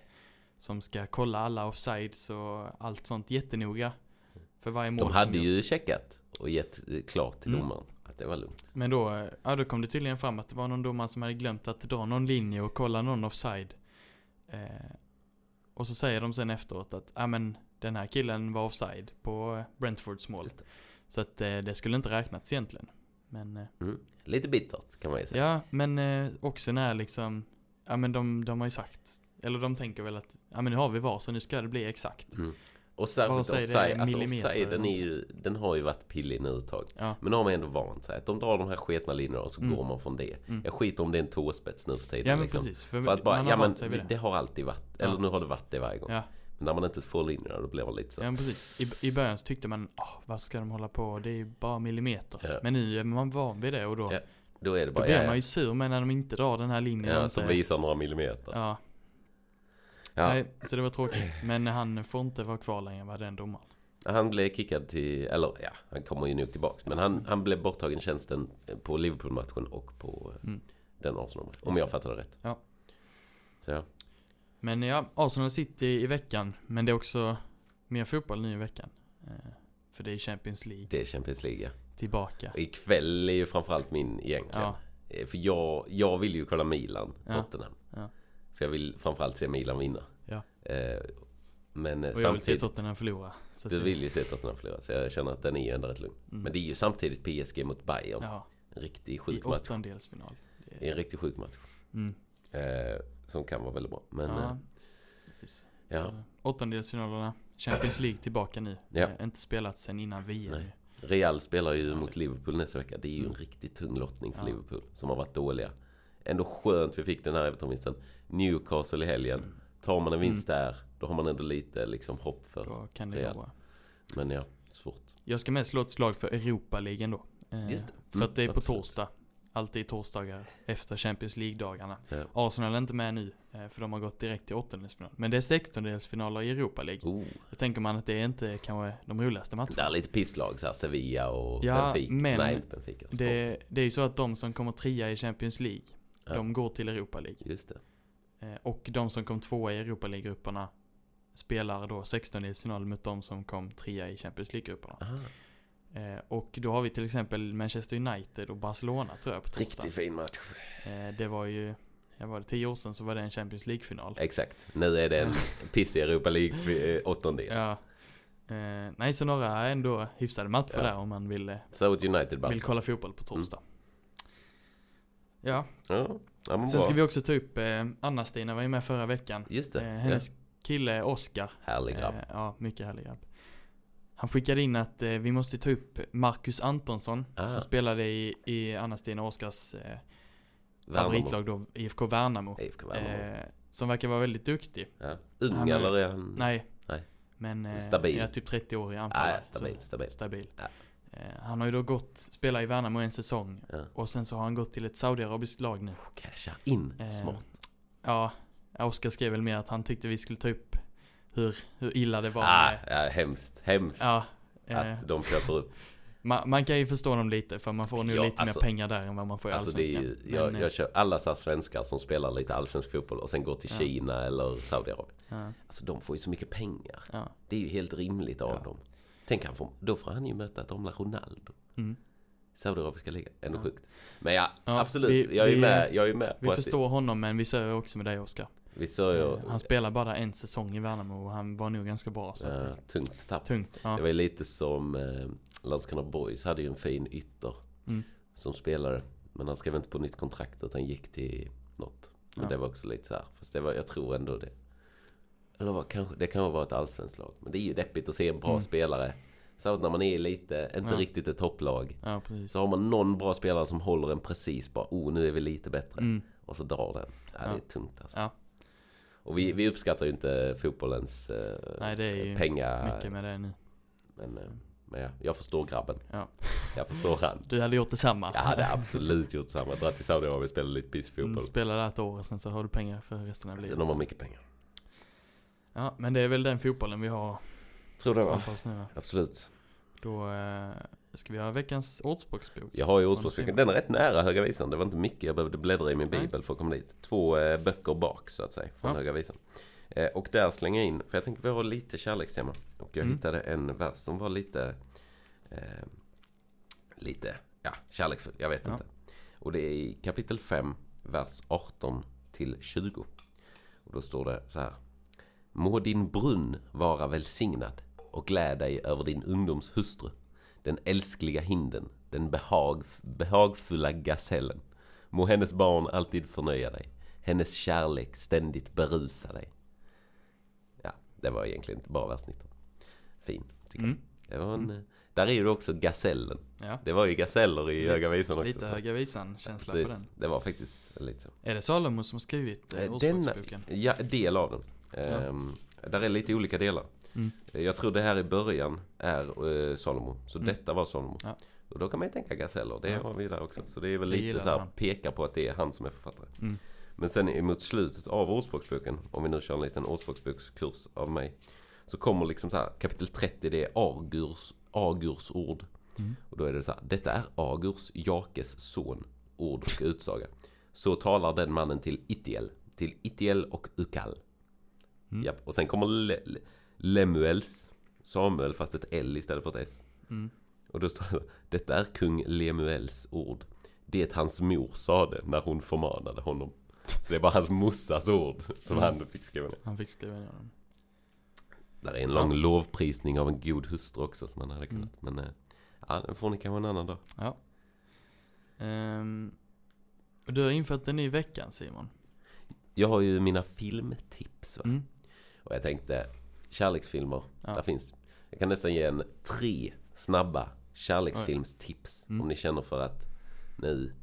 som ska kolla alla offsides och allt sånt jättenoga för varje mål De hade ju checkat och gett klart till Mm. domaren att det var lugnt. Men då, ja, då kom det tydligen fram att det var någon domare som hade glömt att dra någon linje och kolla någon offside. Eh, och så säger de sen efteråt att, ja men den här killen var offside på Brentfords mål. Så att eh, det skulle inte räknats egentligen. Men eh, Mm. Lite bittert kan man ju säga. Ja, men eh, också när liksom, ja men de, de har ju sagt, eller de tänker väl att, ja men nu har vi VAR så nu ska det bli exakt. Mm. Och särskilt offside, alltså offsiden eller är ju, den har ju varit pillig nu ett tag. Ja, Men nu har man ändå vant sig. Att de drar de här sketna linjerna och så Mm. går man från det. Mm. Jag skiter om det är en tåspets nu för tiden. ja men liksom. precis. För, För att bara, ja men det. det. har alltid varit. Ja. Eller nu har det varit det varje gång. Ja, Men när man inte får linjerna då blir man lite så. ja precis. I, I början så tyckte man, åh vad ska de hålla på, det är ju bara millimeter. Ja. Men nu är man van vid det och då, Ja, Då är det då bara, blir ja, man ju sur med när de inte drar den här linjen. ja som visar några millimeter. Ja, nej, så det var tråkigt. Men han får inte vara kvar längre, var den domaren. Han blev kickad till, eller ja, han kommer ju nog tillbaks. Men han, han blev borttagen tjänsten på Liverpool-matchen och på Mm. den Arsenal Om jag fattar det rätt. Ja. Så ja. Men ja, Arsenal City i veckan. Men det är också mer fotboll nu i veckan. Eh, för det är Champions League Det är Champions League ja. tillbaka. Och ikväll är ju framförallt min egentligen. Ja. Eh, För jag, jag vill ju kolla Milan, Ja. Tottenham. Ja. För jag vill framförallt se Milan vinna. Ja. Eh, men Och jag vill se Tottenham förlora. Du det- vill ju se Tottenham förlora. Så jag känner att den är ju ändå rätt lugn. Mm. Men det är ju samtidigt PSG mot Bayern. Ja, En riktig i sjuk match. åttondelsfinal. Det är en riktigt sjuk match. Mm. Eh, som kan vara väldigt bra. Men ja, eh, precis. ja. Åttondelsfinalerna. Champions League tillbaka nu. Ja. Eh, inte spelat sen innan VM. Nej. Real spelar ju mot Liverpool nästa vecka. Det är ju en Mm. riktigt tung lottning för Ja. Liverpool. Som har varit dåliga. Ändå skönt vi fick den här Everton-vinsten. Newcastle i helgen. Mm. Tar man en vinst där, då har man ändå lite liksom hopp för. Då kan det Real. vara. Men ja, svårt. Jag ska mest slå ett slag för Europa-ligan då. Eh, Just det. För Mm, att det är på torsdag. Alltid torsdagar efter Champions League-dagarna. Ja. Arsenal är inte med nu, eh, för de har gått direkt till åttondelsfinal. Men det är sextondelsfinaler i Europa League. Oh, Då tänker man att det är inte kanske de roligaste det är matcherna. lite pisslag så här, Sevilla och Ja, Benfica. men Nej, inte Benfica. Sport. Det, det är ju så att de som kommer trea i Champions League, Ja. de går till Europa League. Just det. Eh, Och de som kom tvåa i Europa League-grupperna spelar då 16-delsfinal mot de som kom trea i Champions League-grupperna. Eh, Och då har vi till exempel Manchester United och Barcelona tror jag på torsdag. Riktigt fin match. Eh, Det var ju, jag var det tio år sedan så var det en Champions League-final. Exakt. Nu är det en [LAUGHS] pissig Europa League eh. Ja. Eh, nej, så några ändå hyfsade matcher Ja. där om man vill, South United vill kolla fotboll på torsdag. Ja, Ja, ja sen bra. ska vi också ta upp Anna-Stina var ju med förra veckan. Just det. Ja. hennes kille Oscar. Härlig grabb. Ja, mycket härlig grabb. Han skickade in att eh, vi måste ta upp Marcus Antonsson Ah. som spelade i, i Anna-Stina Oskars eh, favoritlag då, IFK Värnamo. IFK Värnamo. Eh, som verkar vara väldigt duktig. Ja. Ung han eller är han? Nej. Nej. Men eh, Stabil. är typ 30 år i Ah, anfall. ja, stabil, stabil. stabil. Ja. Eh, han har ju då gått, spela i Värnamo en säsong. Ja. Och sen så har han gått till ett Saudiarabiskt lag nu. Casha in. Eh, Smart. Ja, Oskar skrev väl mer att han tyckte vi skulle ta upp hur, hur illa det var Ah, ja, hemskt. Hemskt Ja, eh, att de köper upp. man, man kan ju förstå dem lite för man får nu Ja, lite alltså- mer pengar där än vad man får i Alltså det Allsvenskan. ju, jag, Men, jag kör alla så svenskar som spelar lite allsvensk fotboll och sen går till Ja. Kina eller Saudiarabien. ja, Alltså de får ju så mycket pengar. ja, Det är ju helt rimligt av dem. Tänk han får, då får han ju möta ett omla Ronaldo. mm. Saudiarabiska ligan. Ändå Ja. sjukt. Men ja, Ja, absolut. vi- jag är vi- med, jag är med Vi förstår honom men vi säger också med dig Oskar. Vi sa ju... Eh, Han spelar bara en säsong i Värnamo och han var nog ganska bra. Så att det ja, är tungt tapp. tungt. Ja. Det var lite som eh, Landskrona Boys hade ju en fin ytter Mm. som spelare. Men han skrev inte på nytt kontrakt utan gick till något. Men Ja. det var också lite så här. Fast det var, jag tror ändå det. Eller vad, kanske, det kan vara ett allsvenskt lag. Men det är ju deppigt att se en bra Mm. spelare. Så att när man är lite, inte Ja. riktigt ett topplag. ja. Så har man någon bra spelare som håller en precis bara. Oh, nu är vi lite bättre. Mm. Och så drar den. Ja, det Ja. är tungt alltså. Och vi, vi uppskattar ju inte fotbollens eh, Nej, det är ju pengar. mycket med det nu. Men, eh, men ja, jag förstår grabben. Ja. Jag förstår han. Du hade gjort detsamma. Jag hade absolut gjort samma. Dra till Saudiarabien och spela lite Mm, pissfotboll. spela där ett år och sen så har du pengar för resten av livet. Sen har mycket pengar. Ja, men det är väl den fotbollen vi har Tror det va? Absolut. Då eh, ska vi ha veckans ordspråksbok. Jag har ju Ordspråksboken. Den är rätt nära Höga Visan. Det var inte mycket jag behövde bläddra i min Nej. bibel för att komma dit. Två eh, böcker bak så att säga. Från Ja. Höga Visan. Eh, och där slänger jag in, för jag tänker vi har lite kärlekstema. Och jag Mm. hittade en vers som var lite, eh, lite, ja, kärleksfull. Jag vet Ja. inte. Och det är i kapitel 5, vers 18 till 20. Och då står det så här. Må din brunn vara välsignad och gläd dig över din ungdoms hustru. Den älskliga hinden, den behag, behagfulla gasellen. Må hennes barn alltid förnöja dig. Hennes kärlek ständigt berusa dig. Ja, det var egentligen bara vers 19. Fin, tycker Mm. jag. Det var en, Där är ju också gasellen. Ja, Det var ju gaseller i Höga Visan också. lite så- Höga Visan-känsla på den. det var faktiskt lite så. Är det Salomo som har skrivit eh, Eh, ordspråksboken? Ja, del av den. Ehm, Där är lite olika delar. Mm. Jag tror det här i början är eh, Salomo. Så Mm. detta var Salomo. Ja. Och då kan man ju tänka gaseller. Det Ja. har vi där också. Så det är väl lite så här, pekar på att det är han som är författare. Mm. Men sen emot slutet av Ordspråksboken, om vi nu kör en liten ordspråksbokskurs av mig. Så kommer liksom så här, kapitel 30, det är Agurs, Agurs ord. Mm. Och då är det så här, detta är Agurs, Jakes son, ord och utsaga. Så talar den mannen till Itiel, till Itiel och Ukal. Mm. Japp. Och sen kommer Lemuels, Samuel fast ett L istället för ett S. Mm. Och då står det, detta är kung Lemuels ord. Det hans mor sade när hon förmanade honom. Så det är bara hans mossas ord som Mm. han fick skriva ner. Han fick skriva ner den. Där är en lång Ja. lovprisning av en god hustru också som han hade Mm. kunnat. Men eh, ja, den får ni kanske en annan dag. Ja. Och du har infört en ny veckan Simon. Jag har ju mina filmtips. Va? Mm. Och jag tänkte, kärleksfilmer, Ja. där finns. Jag kan nästan ge en tre snabba kärleksfilmstips. Mm. Om ni känner för att nu,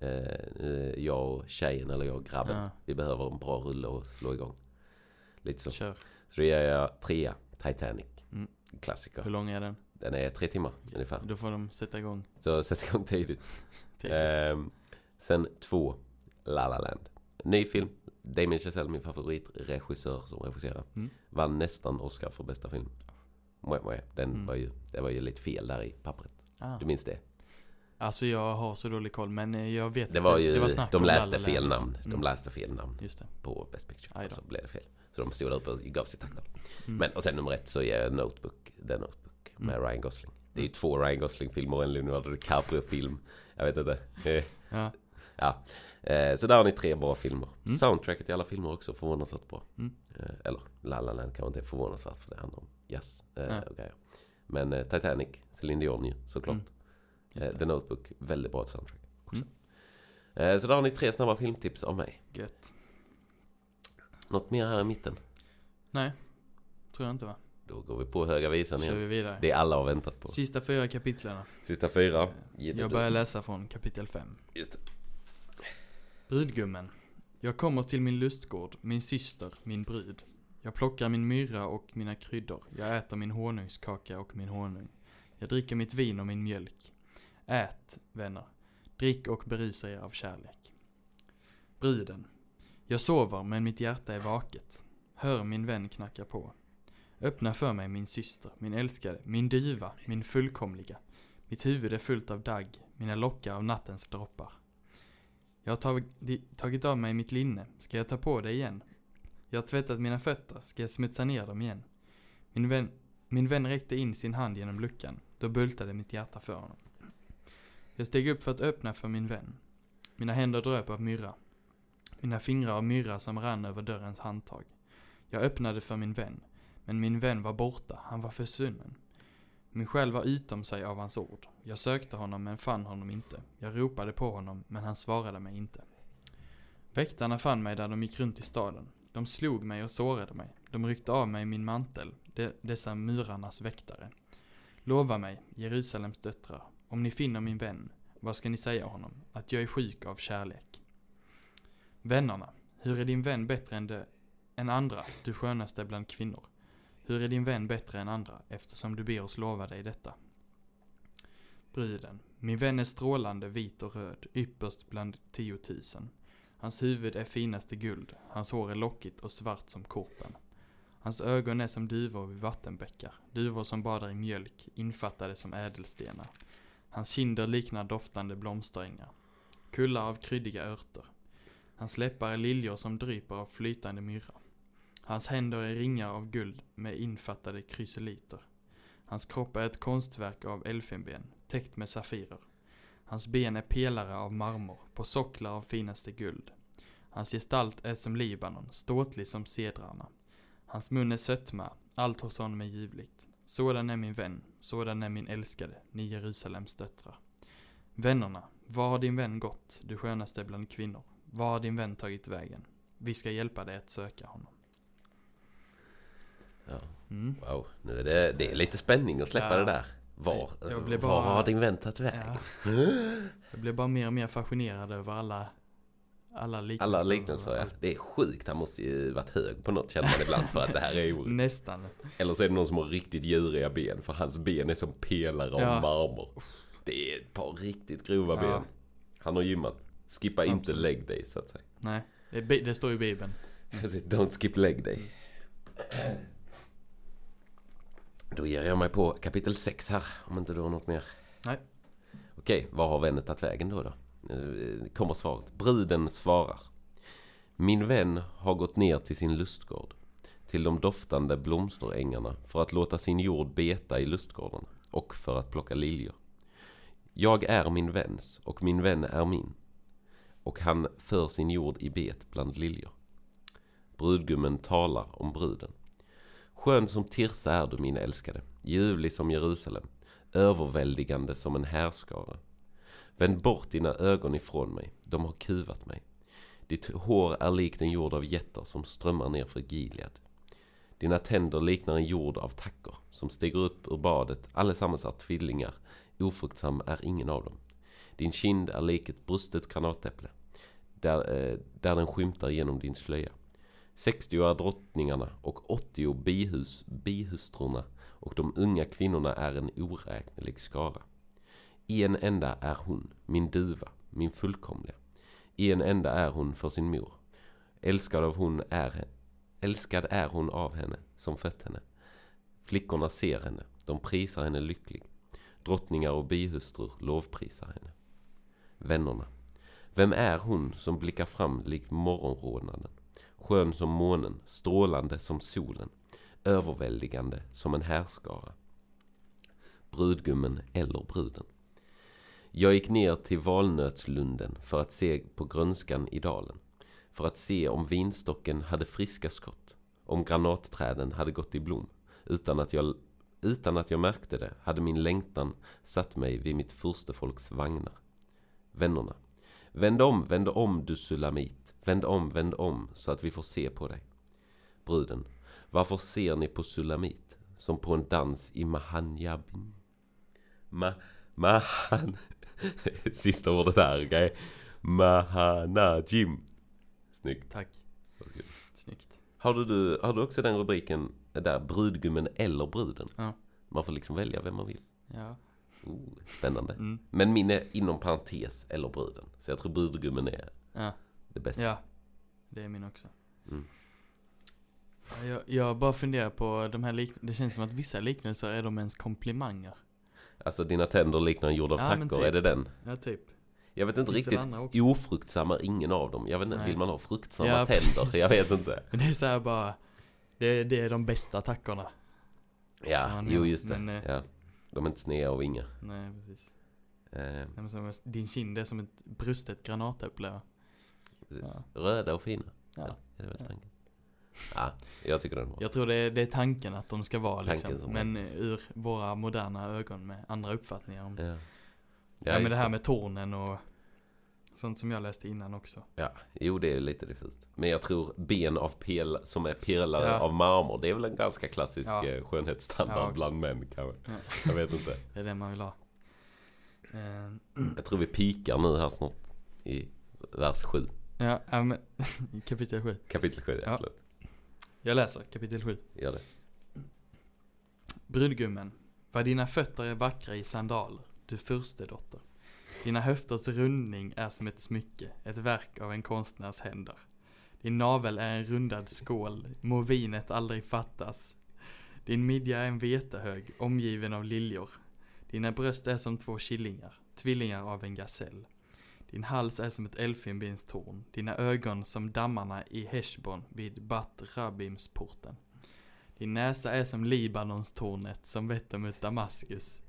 eh, nu jag och tjejen eller jag och grabben, Ja. vi behöver en bra rulle och slå igång. Lite så. Kör. Så då ger jag trea, Titanic. Mm. Klassiker. Hur lång är den? Den är tre timmar ungefär. Då får de sätta igång. Så sätt igång tidigt. [LAUGHS] Till. Ehm, sen två, La La Land. Ny film. Damien Chazelle, min favoritregissör som regisserar. Mm. Vann nästan Oscar för bästa film. Mwah, mwah. Den Mm. var ju, det var ju lite fel där i pappret. Ah. Du minns det? Alltså jag har så dålig koll men eh, jag vet Det att var ju, det var snack de läste fel liksom. namn. De Mm. läste fel namn Just det. på Best Picture. Så blev det fel. Så de stod där uppe och gav sig takter. Mm. Men, och sen nummer ett så är jag Notebook, The Notebook med Mm. Ryan Gosling. Det är ju två Ryan Gosling-filmer och en Leonardo DiCaprio-film. Jag vet inte. Ja. [LAUGHS] Ja, eh, så där har ni tre bra filmer. Mm. Soundtracket i alla filmer också förvånansvärt bra. Mm. Eh, eller La La Land kanske inte är förvånansvärt för det handlar om jazz eh, Ja. och grejer. Men eh, Titanic, Celine Dion ju såklart. Mm. Eh. The Notebook, väldigt bra soundtrack också. Mm. Eh, så där har ni tre snabba filmtips av mig. Gött. Något mer här i mitten? Nej. Tror jag inte va? Då går vi på höga visan igen. vi vidare. Det alla har väntat på. Sista fyra kapitlen. Sista fyra. Jag börjar läsa från kapitel 5. Just det. Brudgummen. Jag kommer till min lustgård, min syster, min brud. Jag plockar min myrra och mina kryddor. Jag äter min honungskaka och min honung. Jag dricker mitt vin och min mjölk. Ät, vänner. Drick och berusa er av kärlek. Bruden. Jag sover men mitt hjärta är vaket. Hör min vän knacka på. Öppna för mig min syster, min älskade, min duva, min fullkomliga. Mitt huvud är fullt av dagg, mina lockar av nattens droppar. Jag har tagit, tagit av mig mitt linne, ska jag ta på det igen? Jag har tvättat mina fötter, ska jag smutsa ner dem igen? Min vän, min vän räckte in sin hand genom luckan, då bultade mitt hjärta för honom. Jag steg upp för att öppna för min vän. Mina händer dröp av myrra. Mina fingrar av myrra som rann över dörrens handtag. Jag öppnade för min vän, men min vän var borta, han var försvunnen. Min själ var utom sig av hans ord. Jag sökte honom men fann honom inte. Jag ropade på honom men han svarade mig inte. Väktarna fann mig där de gick runt i staden. De slog mig och sårade mig. De ryckte av mig min mantel, de, dessa murarnas väktare. Lova mig, Jerusalems döttrar, om ni finner min vän, vad ska ni säga honom? Att jag är sjuk av kärlek. Vännerna, hur är din vän bättre än de, än andra, du skönaste bland kvinnor. Hur är din vän bättre än andra, eftersom du ber oss lova dig detta? Bruden. Min vän är strålande vit och röd, ypperst bland tiotusen. Hans huvud är finaste guld, hans hår är lockigt och svart som korpen. Hans ögon är som duvor vid vattenbäckar, duvor som badar i mjölk, infattade som ädelstenar. Hans kinder liknar doftande blomsterängar, kullar av kryddiga örter. Hans läppar är liljor som dryper av flytande myrra. Hans händer är ringar av guld med infattade krysoliter. Hans kropp är ett konstverk av elfenben, täckt med safirer. Hans ben är pelare av marmor, på socklar av finaste guld. Hans gestalt är som Libanon, ståtlig som cedrarna. Hans mun är sötma, allt hos honom är ljuvligt. Sådan är min vän, sådan är min älskade, ni Jerusalems döttrar. Vännerna, var har din vän gått, du skönaste bland kvinnor? Var har din vän tagit vägen? Vi ska hjälpa dig att söka honom. Ja. Mm. Wow, nu är det, det är lite spänning att släppa Ja. det där. Var, Jag blev var bara- har din vän tagit vägen? Ja. [LAUGHS] Jag blev bara mer och mer fascinerad över alla, alla liknelser. Alla liknelser ja. Det är sjukt, han måste ju varit hög på något känner man ibland för att det här är orimligt. [LAUGHS] Nästan. Eller så är det någon som har riktigt djuriga ben för hans ben är som pelare av Ja. marmor. Det är ett par riktigt grova Ja. ben. Han har gymmat. Skippa inte Absolut. leg day så att säga. Nej, det, det står i bibeln. [LAUGHS] Precis, don't skip leg day. [CLEARS THROAT] Då ger jag mig på kapitel 6 här, om inte du har något mer. Nej. Okej, var har vännen tagit vägen då? då? Nu kommer svaret. Bruden svarar. Min vän har gått ner till sin lustgård, till de doftande blomsterängarna för att låta sin jord beta i lustgården och för att plocka liljor. Jag är min väns och min vän är min och han för sin jord i bet bland liljor. Brudgummen talar om bruden. Skön som Tirsa är du min älskade, ljuvlig som Jerusalem, överväldigande som en härskara. Vänd bort dina ögon ifrån mig, de har kuvat mig. Ditt hår är likt en jord av jätter som strömmar ner för Gilead. Dina tänder liknar en jord av tackor som stiger upp ur badet, allesammans är tvillingar, ofruktsam är ingen av dem. Din kind är lik ett brustet granatäpple, där, eh, där den skymtar genom din slöja. 60 är drottningarna och 80 bihus, bihustrurna och de unga kvinnorna är en oräknelig skara. I en enda är hon, min duva, min fullkomliga. I en enda är hon för sin mor. Älskad av hon är Älskad är hon av henne som fött henne. Flickorna ser henne, de prisar henne lycklig. Drottningar och bihustrur lovprisar henne. Vännerna. Vem är hon som blickar fram likt morgonrodnaden? Skön som månen, strålande som solen, överväldigande som en härskara. Brudgummen eller bruden. Jag gick ner till valnötslunden för att se på grönskan i dalen. För att se om vinstocken hade friska skott. Om granatträden hade gått i blom. Utan att jag, utan att jag märkte det hade min längtan satt mig vid mitt furstefolks vagnar. Vännerna. Vänd om, vänd om du sulamit. Vänd om, vänd om så att vi får se på dig. Bruden. Varför ser ni på sulamit? Som på en dans i Mahanjabin. Ma, mahan... [LAUGHS] Sista ordet här, okej? Mahanajim. Snyggt. Tack. Varsågod. Snyggt. Har du, du, har du också den rubriken där, brudgummen eller bruden? Ja. Man får liksom välja vem man vill. Ja. Oh, spännande. Mm. Men min är inom parentes eller bruden. Så jag tror brudgummen är Ja. Det bästa. Ja. Det är min också. Mm. Ja, Jag, jag bara funderar på de här liknelserna. Det känns som att vissa liknelser är de ens komplimanger. Alltså dina tänder liknar en jord av Ja, tackor, typ. är det den? Ja, typ. Jag vet inte riktigt. andra också? Ofruktsam är ingen av dem. Jag vet inte, Nej. vill man ha fruktsamma Ja, tänder? precis. Jag vet inte. [LAUGHS] Men det är så här bara. Det, det är de bästa tackorna. Ja, Ja, jo just det. men, eh, ja. De är inte sneda och vingar. Nej, precis. Eh, din kind är som ett brustet granatäpple. Precis. Ja. Röda och fina. Ja. Är det väl tanken? Ja, jag tycker den var. Jag tror det är, det är tanken att de ska vara Tanken liksom. som Men eh, ur våra moderna ögon med andra uppfattningar om Ja. Ja, Ja, men det här med tornen och sånt som jag läste innan också. Ja, jo det är lite diffust. Men jag tror ben av pel som är pelare Ja. av marmor, det är väl en ganska klassisk Ja. eh, skönhetsstandard Ja, okej. bland män kanske. Ja. Jag vet inte. [LAUGHS] Det är det man vill ha. Eh, Jag tror vi pikar nu här snart i vers 7. Ja, men [LAUGHS] kapitel 7. Kapitel 7, ja. Ja. förlåt. Jag läser kapitel 7. Gör det. Brudgummen, vad dina fötter är vackra i sandaler, du furstedotter. Dina höfters rundning är som ett smycke, ett verk av en konstnärs händer. Din navel är en rundad skål, må vinet aldrig fattas. Din midja är en vetehög, omgiven av liljor. Dina bröst är som två killingar, tvillingar av en gasell. Din hals är som ett elfenbenstorn, dina ögon som dammarna i Heshbon vid Bat Rabimsporten. Din näsa är som Libanons tornet, som vetter mot Damaskus.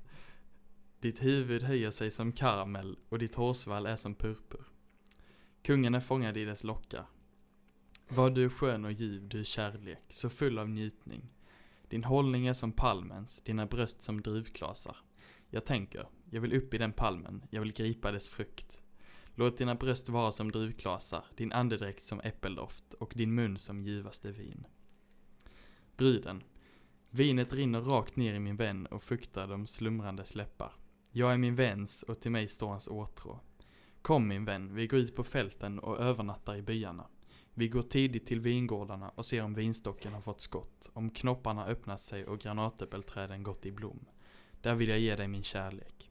Ditt huvud höjer sig som karamell och ditt hårsvall är som purpur. Kungen är fångad i dess lockar. Var du skön och ljuv, du kärlek, så full av njutning. Din hållning är som palmens, dina bröst som druvklasar. Jag tänker, jag vill upp i den palmen, jag vill gripa dess frukt. Låt dina bröst vara som druvklasar, din andedräkt som äppeldoft och din mun som ljuvaste vin. Bruden. Vinet rinner rakt ner i min vän och fuktar de slumrande läppar. Jag är min väns och till mig står hans åtrå. Kom min vän, vi går ut på fälten och övernattar i byarna. Vi går tidigt till vingårdarna och ser om vinstocken har fått skott, om knopparna öppnat sig och granatäppelträden gått i blom. Där vill jag ge dig min kärlek.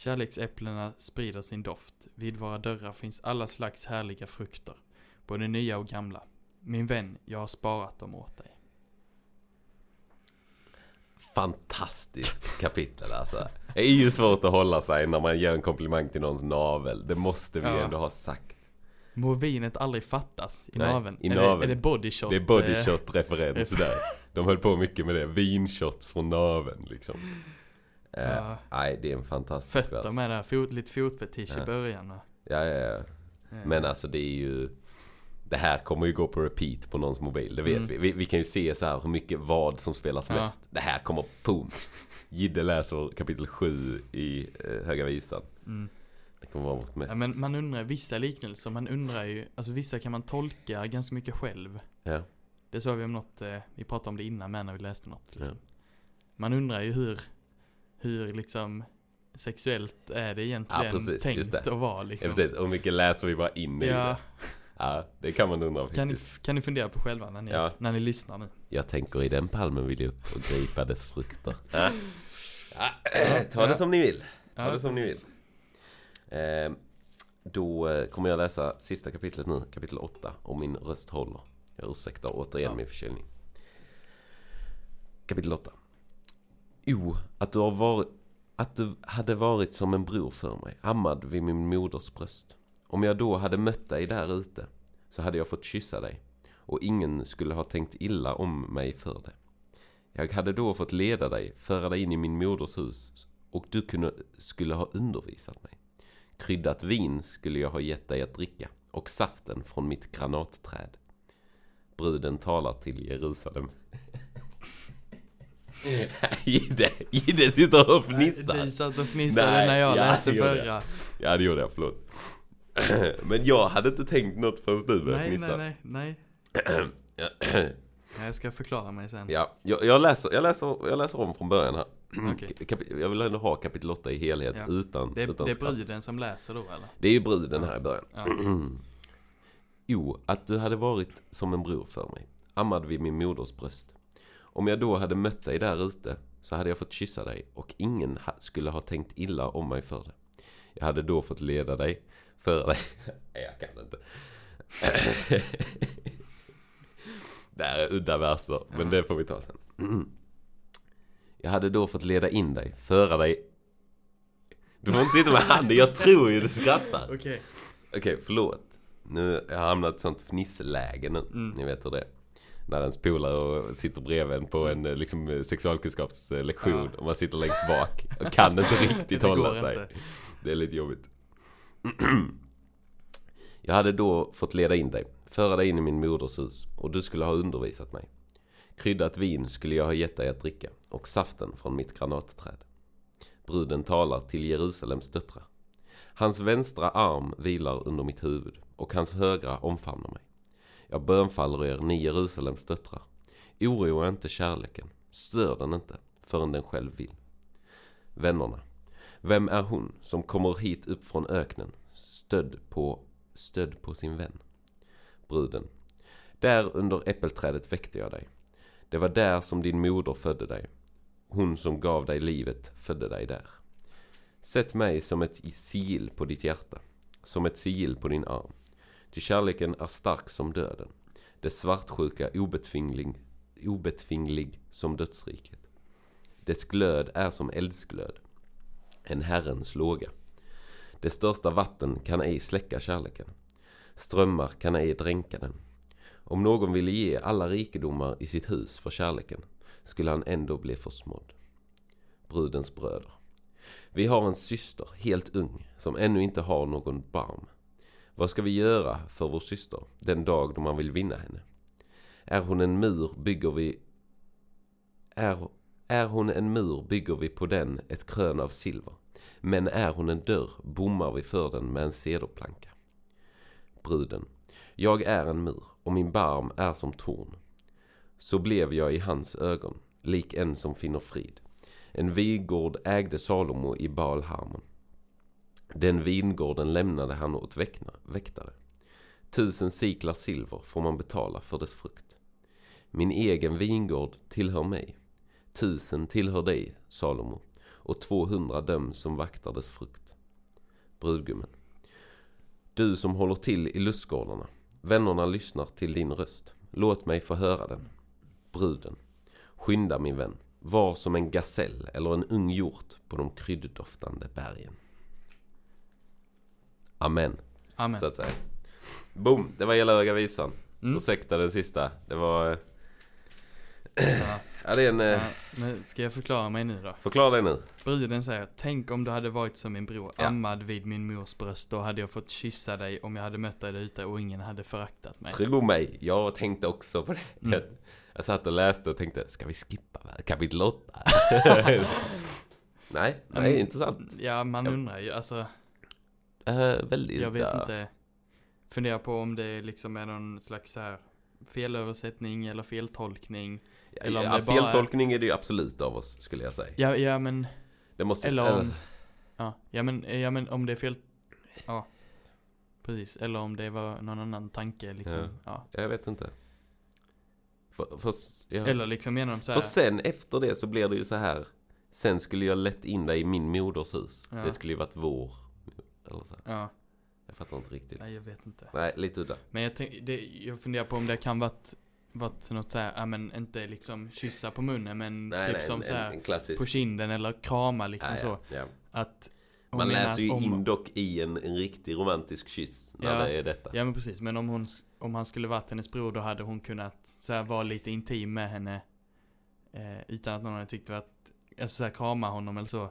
Kärleksäpplena sprider sin doft. Vid våra dörrar finns alla slags härliga frukter. Både nya och gamla. Min vän, jag har sparat dem åt dig. Fantastiskt kapitel alltså. Det är ju svårt att hålla sig när man ger en komplimang till någons navel. Det måste vi Ja. ändå ha sagt. Må vinet aldrig fattas i Nej, naveln. i är, naveln. Det, är det body shot? Det är eh, body shot referens där. De höll på mycket med det. Vinshots från naveln liksom. Eh, Ja. Nej, det är en fantastisk Fötter vers. med där, fot, lite fotfetisch Ja. i början va? Ja, ja, ja. Eh, Men alltså det är ju Det här kommer ju gå på repeat på någons mobil, det vet Mm. vi. vi. Vi kan ju se så här hur mycket vad som spelas Ja. mest. Det här kommer, boom! Gidde läser kapitel 7 i eh, Höga Visan. mm. Det kommer vara vårt mest. Ja, men man undrar, vissa liknelser, man undrar ju, alltså vissa kan man tolka ganska mycket själv. Ja. Det sa vi om något, eh, vi pratade om det innan med när vi läste något. Liksom. Ja. Man undrar ju hur, hur liksom sexuellt är det egentligen Ja, precis, tänkt att vara Ja, liksom. precis. Och mycket läser vi bara in i Ja, det? Ja, det kan man undra kan ni, kan ni fundera på själva när ni, Ja. när ni lyssnar nu? Jag tänker i den palmen vill jag upp och gripa dess frukter. [LAUGHS] Ja. Ja, ta det Ja. som ni vill. Ja, Ta det som ni vill. Eh, då kommer jag läsa sista kapitlet nu, kapitel 8, om min röst håller. Jag ursäktar återigen Ja. min förkylning. Kapitel 8. O, att du har varit att du hade varit som en bror för mig, ammad vid min moders bröst. Om jag då hade mött dig där ute, så hade jag fått kyssa dig, och ingen skulle ha tänkt illa om mig för det. Jag hade då fått leda dig, föra dig in i min moders hus, och du kunde, skulle ha undervisat mig. Kryddat vin skulle jag ha gett dig att dricka, och saften från mitt granatträd. Bruden talar till Jerusalem. [LAUGHS] [LAUGHS] Gidde sitter och fnissar. Du satt och fnissade Nej, när jag ja, läste förra. Ja, det gjorde jag, förlåt. [CLEARS THROAT] Men jag hade inte tänkt något förrän du började fnissa. nej, nej, [CLEARS THROAT] nej. Jag ska förklara mig sen. Ja, jag, jag, läser, jag, läser, jag läser om från början här. [CLEARS THROAT] Kapi- jag vill ändå ha kapitel 8 i helhet Ja. utan, Det, är- utan det är skratt. bruden som läser då eller? Det är ju bruden här i början. Ja. Jo, att du hade varit som en bror för mig, ammad vid min moders bröst. Om jag då hade mött dig där ute så hade jag fått kyssa dig och ingen skulle ha tänkt illa om mig för det. Jag hade då fått leda dig, föra dig... [LAUGHS] Nej, jag kan inte. [LAUGHS] det här är udda verser, men det får vi ta sen. [CLEARS THROAT] Jag hade då fått leda in dig, föra dig... Du får inte sitta med handen, jag tror ju du skrattar. Okej. Okej, förlåt. Nu har jag hamnat i ett sånt fnissläge nu. Mm. Ni vet hur det är. När ens polare och sitter bredvid en på en eh, liksom, eh, sexualkunskapslektion Ja. och man sitter längst bak och kan inte [LAUGHS] riktigt hålla sig. inte. Det är lite jobbigt. [CLEARS THROAT] Jag hade då fått leda in dig, föra dig in i min moders hus och du skulle ha undervisat mig. Kryddat vin skulle jag ha gett dig att dricka och saften från mitt granatträd. Bruden talar till Jerusalems döttrar. Hans vänstra arm vilar under mitt huvud och hans högra omfamnar mig. Jag bönfaller er, ni Jerusalems döttrar. Oroa inte kärleken, stör den inte förrän den själv vill. Vännerna, vem är hon som kommer hit upp från öknen, stödd på, stödd på sin vän? Bruden, Där under äppelträdet väckte jag dig. Det var där som din moder födde dig. Hon som gav dig livet födde dig där. Sätt mig som ett sigill på ditt hjärta, som ett sigill på din arm. Ty kärleken är stark som döden, dess svartsjuka obetvinglig, obetvinglig som dödsriket. Dess glöd är som eldsglöd, en Herrens låga. Det största vatten kan ej släcka kärleken. Strömmar kan ej dränka den. Om någon ville ge alla rikedomar i sitt hus för kärleken skulle han ändå bli försmådd. Brudens bröder. Vi har en syster, helt ung, som ännu inte har någon barm. Vad ska vi göra för vår syster den dag då man vill vinna henne? Är hon en mur bygger vi... Är, är hon en mur bygger vi på den ett krön av silver. Men är hon en dörr bommar vi för den med en cederplanka. Bruden. Jag är en mur och min barm är som torn. Så blev jag i hans ögon, lik en som finner frid. En vigård ägde Salomo i Balharmon. Den vingården lämnade han åt väktare. Tusen siklar silver får man betala för dess frukt. Min egen vingård tillhör mig. Tusen tillhör dig, Salomo, och tvåhundra dem som vaktar dess frukt. Brudgummen. Du som håller till i lustgårdarna. Vännerna lyssnar till din röst. Låt mig få höra den. Bruden. Skynda min vän. Var som en gasell eller en ung hjort på de krydddoftande bergen. Amen. Amen. Så att säga. Boom, det var hela Höga Visan. Mm. Ursäkta den sista. Det var... Ja. Ja, det är en... eh, Ja, men ska jag förklara mig nu då? Förklara det nu. Bruden säger, tänk om du hade varit som min bror, Ja. ammad vid min mors bröst. Då hade jag fått kyssa dig om jag hade mött dig där ute och ingen hade föraktat mig. Tro mig, jag tänkte också på det. Mm. Jag, jag satt och läste och tänkte, ska vi skippa kapitel 8? [LAUGHS] nej, nej, Mm. intressant. Ja, man undrar ju, alltså, Uh, väldigt... jag vet inte. Funderar på om det liksom är någon slags så här felöversättning eller feltolkning. eller om ja, bara- feltolkning är det ju absolut av oss, skulle jag säga. Ja, ja men, Det måste... eller om, ja, ja men, ja men om det är fel, ja. Precis, eller om det var någon annan tanke liksom. Ja. Ja. Jag vet inte. För, för, ja. Eller liksom de så för här, sen efter det så blir det ju så här. Sen skulle jag lett in dig i min moders hus. Ja. Det skulle ju varit vår. Eller så. ja, Jag fattar inte riktigt. nej jag vet inte. Nej, lite udda. Men jag, tänk, det, jag funderar på om det kan varit, varit något så här, ja men inte liksom kyssa på munnen men Nej, typ nej, som en, så här en, en klassisk... på kinden eller krama liksom ja, så. ja. Att Man läser ju om, in dock i en, en riktig romantisk kyss när Ja. det är detta. Ja men precis, men om hon, om han skulle varit hennes bror då hade hon kunnat så här, vara lite intim med henne. Eh, utan att någon hade tyckt att, alltså så här, krama honom eller så.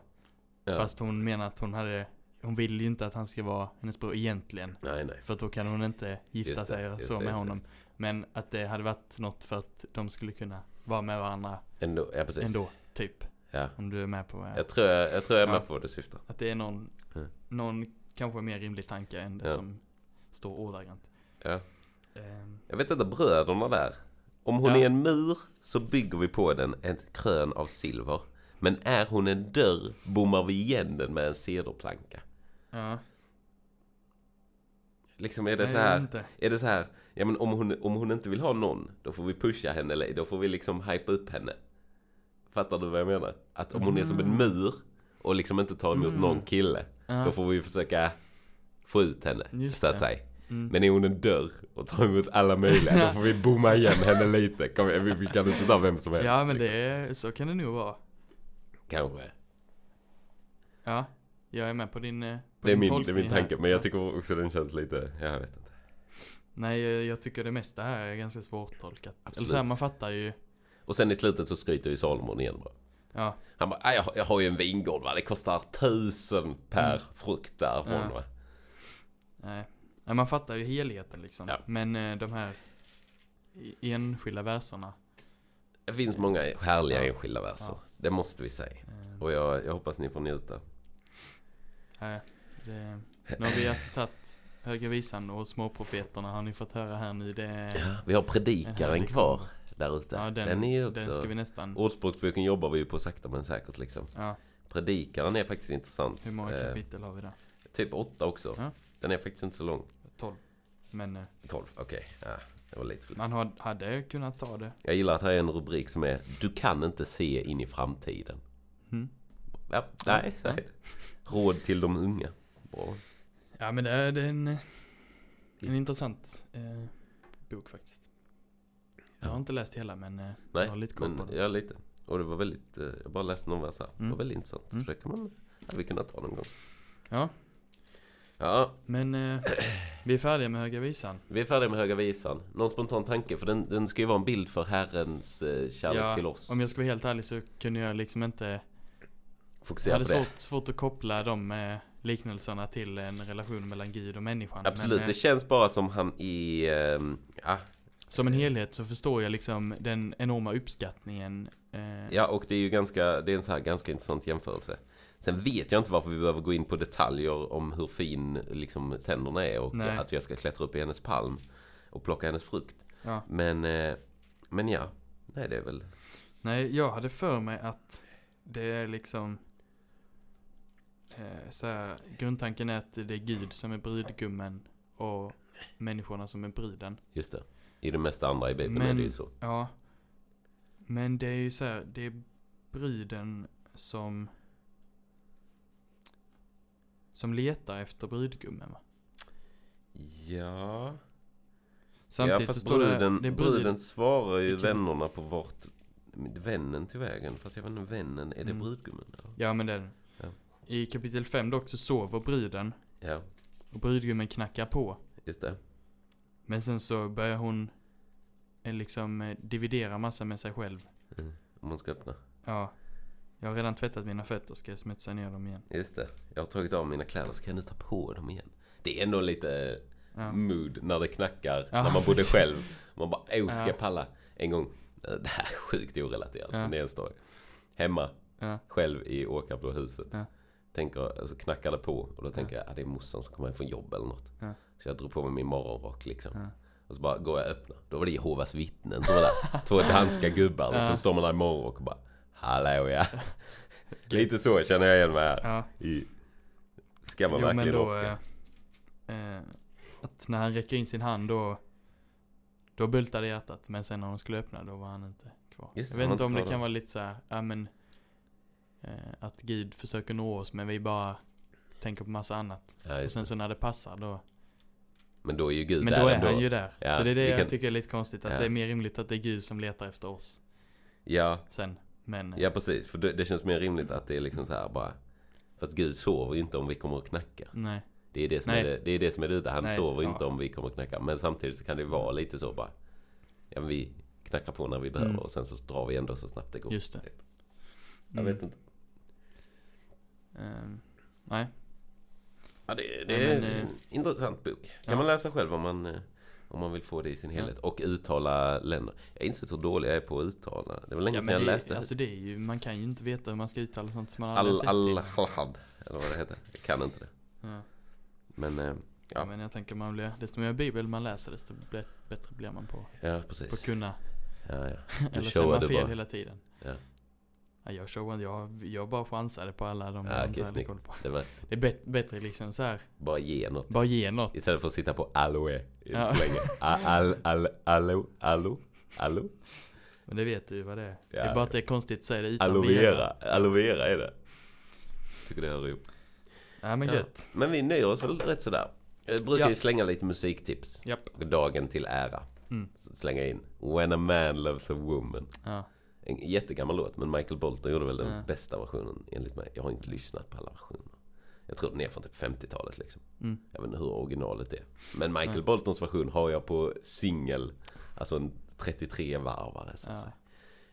Ja. Fast hon menar att hon hade, hon vill ju inte att han ska vara hennes bror egentligen. Nej, nej. För då kan hon inte gifta det, sig och så det, med honom. just Men att det hade varit något för att de skulle kunna vara med varandra Ändå, ja precis. ändå, typ. Ja. Om du är med på vad jag, Jag tror jag, jag, tror jag är med Ja. på vad du syftar. Att det är någon, Ja. någon kanske mer rimlig tanke än det Ja. som står ordagrant. Ja. Ehm, Jag vet inte, bröderna där. Om hon Ja. är en mur så bygger vi på den ett krön av silver. Men är hon en dörr bommar vi igen den med en cederplanka. Ja. Liksom är det Nej, så här. inte. Är det så här. Ja men om hon, om hon inte vill ha någon. Då får vi pusha henne. Eller då får vi liksom hypa upp henne. Fattar du vad jag menar? Att om hon är som en Mm. mur. Och liksom inte tar emot Mm. någon kille. Ja. Då får vi försöka få ut henne. Just så att det. säga. Mm. Men är hon en dörr och tar emot alla möjliga, då får vi bomma igen henne lite. Kom, vi, vi kan inte ta vem som helst. ja men liksom. det så kan det nog vara. Kanske. Ja, jag är med på din, eh, på Det är din min, det är min här. tanke. Men jag Ja. tycker också den känns lite, jag vet inte. Nej, jag tycker det mesta här är ganska svårtolkat. Eller Absolut. så här, man fattar ju. Och sen i slutet så skryter ju Salomon igen bara. Ja, Han bara, "Ah, jag, har- jag har ju en vingård va, det kostar tusen per Mm. frukt därifrån Ja. va. nej. Nej, man fattar ju helheten liksom. Ja. Men eh, de här enskilda verserna. Det finns många härliga Ja. enskilda verser. Ja. Det måste vi säga. Eh, Och jag, jag hoppas ni får njuta. Nej, det, nu har vi alltså tagit Höga Visan och Småprofeterna har ni fått höra här nu. Det, Ja, vi har En predikaren kvar där ute. ja, den, den är ju den också... ska vi nästan. Ordspråksboken jobbar vi ju på sakta men säkert liksom. Ja, Predikaren är faktiskt intressant. hur många Eh, kapitel har vi där? Typ åtta också. Ja. Den är faktiskt inte så lång. 12. Men eh, 12, okej. Ja. Det var lite för Man had- hade kunnat ta det. Jag gillar att här är en rubrik som är Du kan inte se in i framtiden. Mm. Ja, nej, Ja. nej. Råd till de unga. Bra. Ja men det är, det är en, en intressant eh, bok faktiskt. Jag har inte läst hela men eh, Nej, jag har lite koll på det. ja, lite. Och det var väldigt, eh, jag bara läste någon vers här. Det Mm. var väldigt intressant. Mm. Så det kan man, hade vi kunnat ta någon gång. Ja, Ja, men eh, [CLEARS THROAT] vi är färdiga med Höga Visan. vi är färdiga med Höga Visan. Någon spontan tanke? För den, den ska ju vara en bild för Herrens eh, kärlek Ja, till oss. Om jag ska vara helt ärlig så kunde jag liksom inte Fokusera hade på det. svårt, svårt att koppla de eh, liknelserna till en relation mellan Gud och människan. Absolut, Men, det eh, känns bara som han i... ehm, ja, som en helhet så förstår jag liksom den enorma uppskattningen. Eh, ja, och det är ju ganska, det är en så här ganska intressant jämförelse. Sen vet jag inte varför vi behöver gå in på detaljer om hur fin liksom, tänderna är och Nej. att jag ska klättra upp i hennes palm och plocka hennes frukt. ja. Men, men ja, nej det är väl... Nej, jag hade för mig att det är liksom så här, grundtanken är att det är Gud som är brudgummen och människorna som är bruden. Just det. I det mesta andra i Bibeln är Men- det ju så. Ja. Men det är ju så här, det är bruden som som letar efter brudgummen va? Ja. Samtidigt ja, så fast står bruden, det, det är bruden bruden. svarar ju Vilken- vännerna på vart vännen till vägen. Fast jag vet inte, vännen, är det Mm. brudgummen? Eller? Ja men det är det. I kapitel 5 dock så sover bruden Ja, och brudgummen knackar på. just det. Men sen så börjar hon eh, liksom eh, dividera massa med sig själv. Mm. Om man ska öppna. Ja. Jag har redan tvättat mina fötter, ska jag smutsa ner dem igen. Just det. Jag har tagit av mina kläder, så kan jag nu ta på dem igen. Det är ändå lite Ja. mood när det knackar, Ja, när man bodde själv. Man bara, åh, ska Ja. jag palla? En gång, eh, det här är sjukt orelaterat, Ja. men det är en story. Hemma, själv i Åkarblåhuset. Ja. Tänker, alltså knackar det på och då tänker jag, att det är morsan som kommer hem från jobb eller något. Så jag drog på mig min morgonrock liksom. Och så bara går jag och öppnar. Då var det Jehovas vittnen som var där. [LAUGHS] Två danska gubbar liksom. Ja. Står man där i morgonrock och bara, hallå ja. [LAUGHS] Lite så känner jag igen mig här. Ja. I, ska man Jo verkligen då, orka? eh, eh, att när han räcker in sin hand då, då bultade hjärtat. Men sen när hon skulle öppna då var han inte kvar. Just jag vet inte om det kvar kan då. vara lite så här, ja men, att Gud försöker nå oss men vi bara tänker på massa annat. Ja, Och sen så när det passar då, Men då är ju Gud men där då är ändå. han ju där. Ja, så det är det jag kan- tycker är lite konstigt, att Ja. det är mer rimligt att det är Gud som letar efter oss Ja, sen. Men, ja precis. För det, det känns mer rimligt att det är liksom så här bara. För att Gud sover ju inte om vi kommer och knackar. nej. Det är det som, Nej. är det, det är det som är det ute. Han Nej, sover ja. inte om vi kommer och knackar. Men samtidigt så kan det vara lite så bara. Ja men vi knackar på när vi behöver Mm. och sen så drar vi ändå så snabbt det går. Just det. Jag Mm. vet inte. Ehm, nej. Ja, det, det är men, en eh, intressant bok. Kan ja. man läsa själv om man, eh, om man vill få det i sin helhet. Och uttala länder. Jag insett hur dålig jag är på att uttala. Det var länge Ja, sedan jag det, läste alltså det är ju, man kan ju inte veta hur man ska uttala sånt som man Al, aldrig sett al, innan. halhad. Eller vad det heter. Jag kan inte det. Ja. Men, eh, Ja. Ja. men jag tänker man blir, desto mer bibel man läser desto bä- bättre blir man på, ja på precis. kunna. Ja, ja. [LAUGHS] Eller så är man fel bara. hela tiden. Ja. Ja, jag showar jag, jag bara chansade på alla de Ja, jag okej, inte hade snyggt. koll på. Det var Det är bet- bättre liksom så här. bara ge något. bara ge något. Istället för att sitta på aloe Ja. länge. A- Al, al, allo, allo, allo. Men det vet du ju vad det är. det Ja, är bara att det är konstigt att säga det utan Aloe vera. Aloe vera är det. Tycker det hör ihop. Ja men Ja. gött. Men vi nöjer oss väl rätt sådär. Jag brukar Ja. ju slänga lite musiktips. Japp. Dagen till ära. Mm. Slänga in When a man loves a woman. Ja. En jättegammal låt men Michael Bolton gjorde väl den Ja. bästa versionen enligt mig. Jag har inte lyssnat på alla versioner. Jag tror den är från typ 50-talet liksom. Mm. Jag vet inte hur originalet är. Men Michael Nej. Boltons version har jag på singel. Alltså en 33 varvare så att Ja. säga.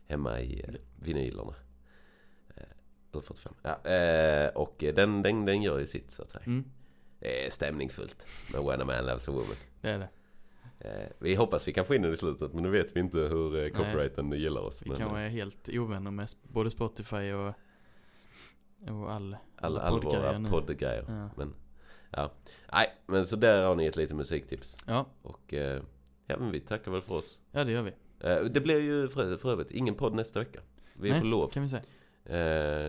Hemma i eh, vinylerna. Eh, eller 45. Ja, eh, och den, den, den gör ju sitt så att säga. Mm. Det är stämningsfullt med When a man loves a woman. Det är det. Eh, vi hoppas vi kan få in den i slutet men nu vet vi inte hur eh, copyrighten gillar oss. Vi Men, kanske eh, är helt ovänner med både Spotify och, och all, all, alla all våra poddgrejer. Ja. Men ja, nej men så där har ni ett litet musiktips. Ja, Och ja men vi tackar väl för oss. ja det gör vi. Det blir ju för, för övrigt ingen podd nästa vecka. Vi är Nej, på lov. kan vi säga.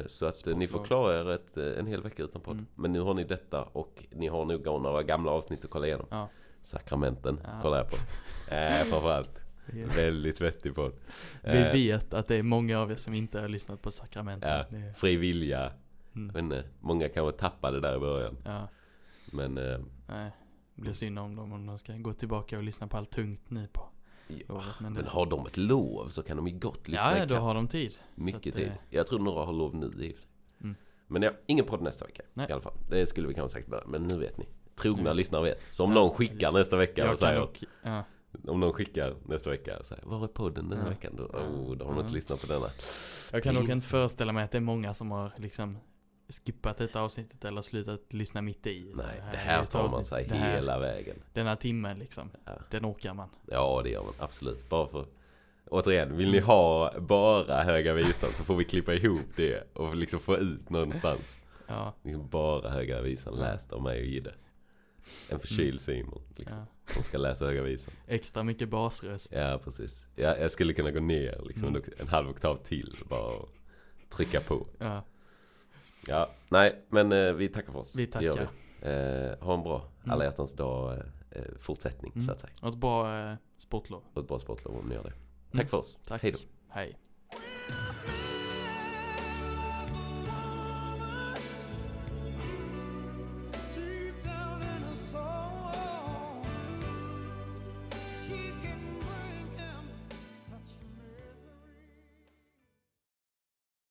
Så att eh, ni får Sportlov. klara er ett, en hel vecka utan podd. Mm. Men nu har ni detta och ni har nog några gamla avsnitt att kolla igenom. Ja. Sakramenten Ja. kollar jag på. [LAUGHS] Eh, framförallt. Vi, Väldigt vettig podd. vi Eh, vet att det är många av er som inte har lyssnat på Sakramenten. Ja, fri vilja. mm, Jag vet inte, många kanske tappade där i början. ja, Men eh, nej. Det blir synd om dem om de ska gå tillbaka och lyssna på allt tungt nu på ja. Men, men har de ett lov så kan de ju gott lyssna ja, då har de tid. Mycket tid. eh, Jag tror några har lov nu i. Mm. Men ja, ingen podd nästa vecka Nej. i alla fall. Det skulle vi kanske sagt börja, men nu vet ni. Trogna Mm. lyssnare vet. Så om någon skickar nästa vecka och säger dock, ja, Om någon skickar nästa vecka och säger Var är podden den här veckan? Då, oh, då har de inte lyssnat på denna. jag kan nog inte föreställa mig att det är många som har liksom skippat detta avsnittet eller slutat lyssna mitt i. Nej, det är här ett tar man sig Det här- hela vägen. Den här timmen liksom, Ja. den orkar man. Ja, det gör man absolut. Bara för Återigen, vill ni ha bara Höga Visan så får vi klippa ihop det och liksom få ut någonstans. Ja, Liksom bara Höga Visan läst av mig och Gide. En förkyld. Simon liksom, ja. som ska läsa Höga Visan. Extra mycket basröst. Ja, precis. Ja, jag skulle kunna gå ner liksom Mm. en halv oktav till bara och trycka på. Ja, Ja, nej, men eh, vi tackar för oss. vi tackar. vi. Eh, ha en bra Mm. alla hjärtans dag eh, fortsättning Mm. så att säga. Och ett bra eh, sportlov. Och ett bra sportlov om ni gör det. Mm. Tack för oss. Tack. Hej då. Hej.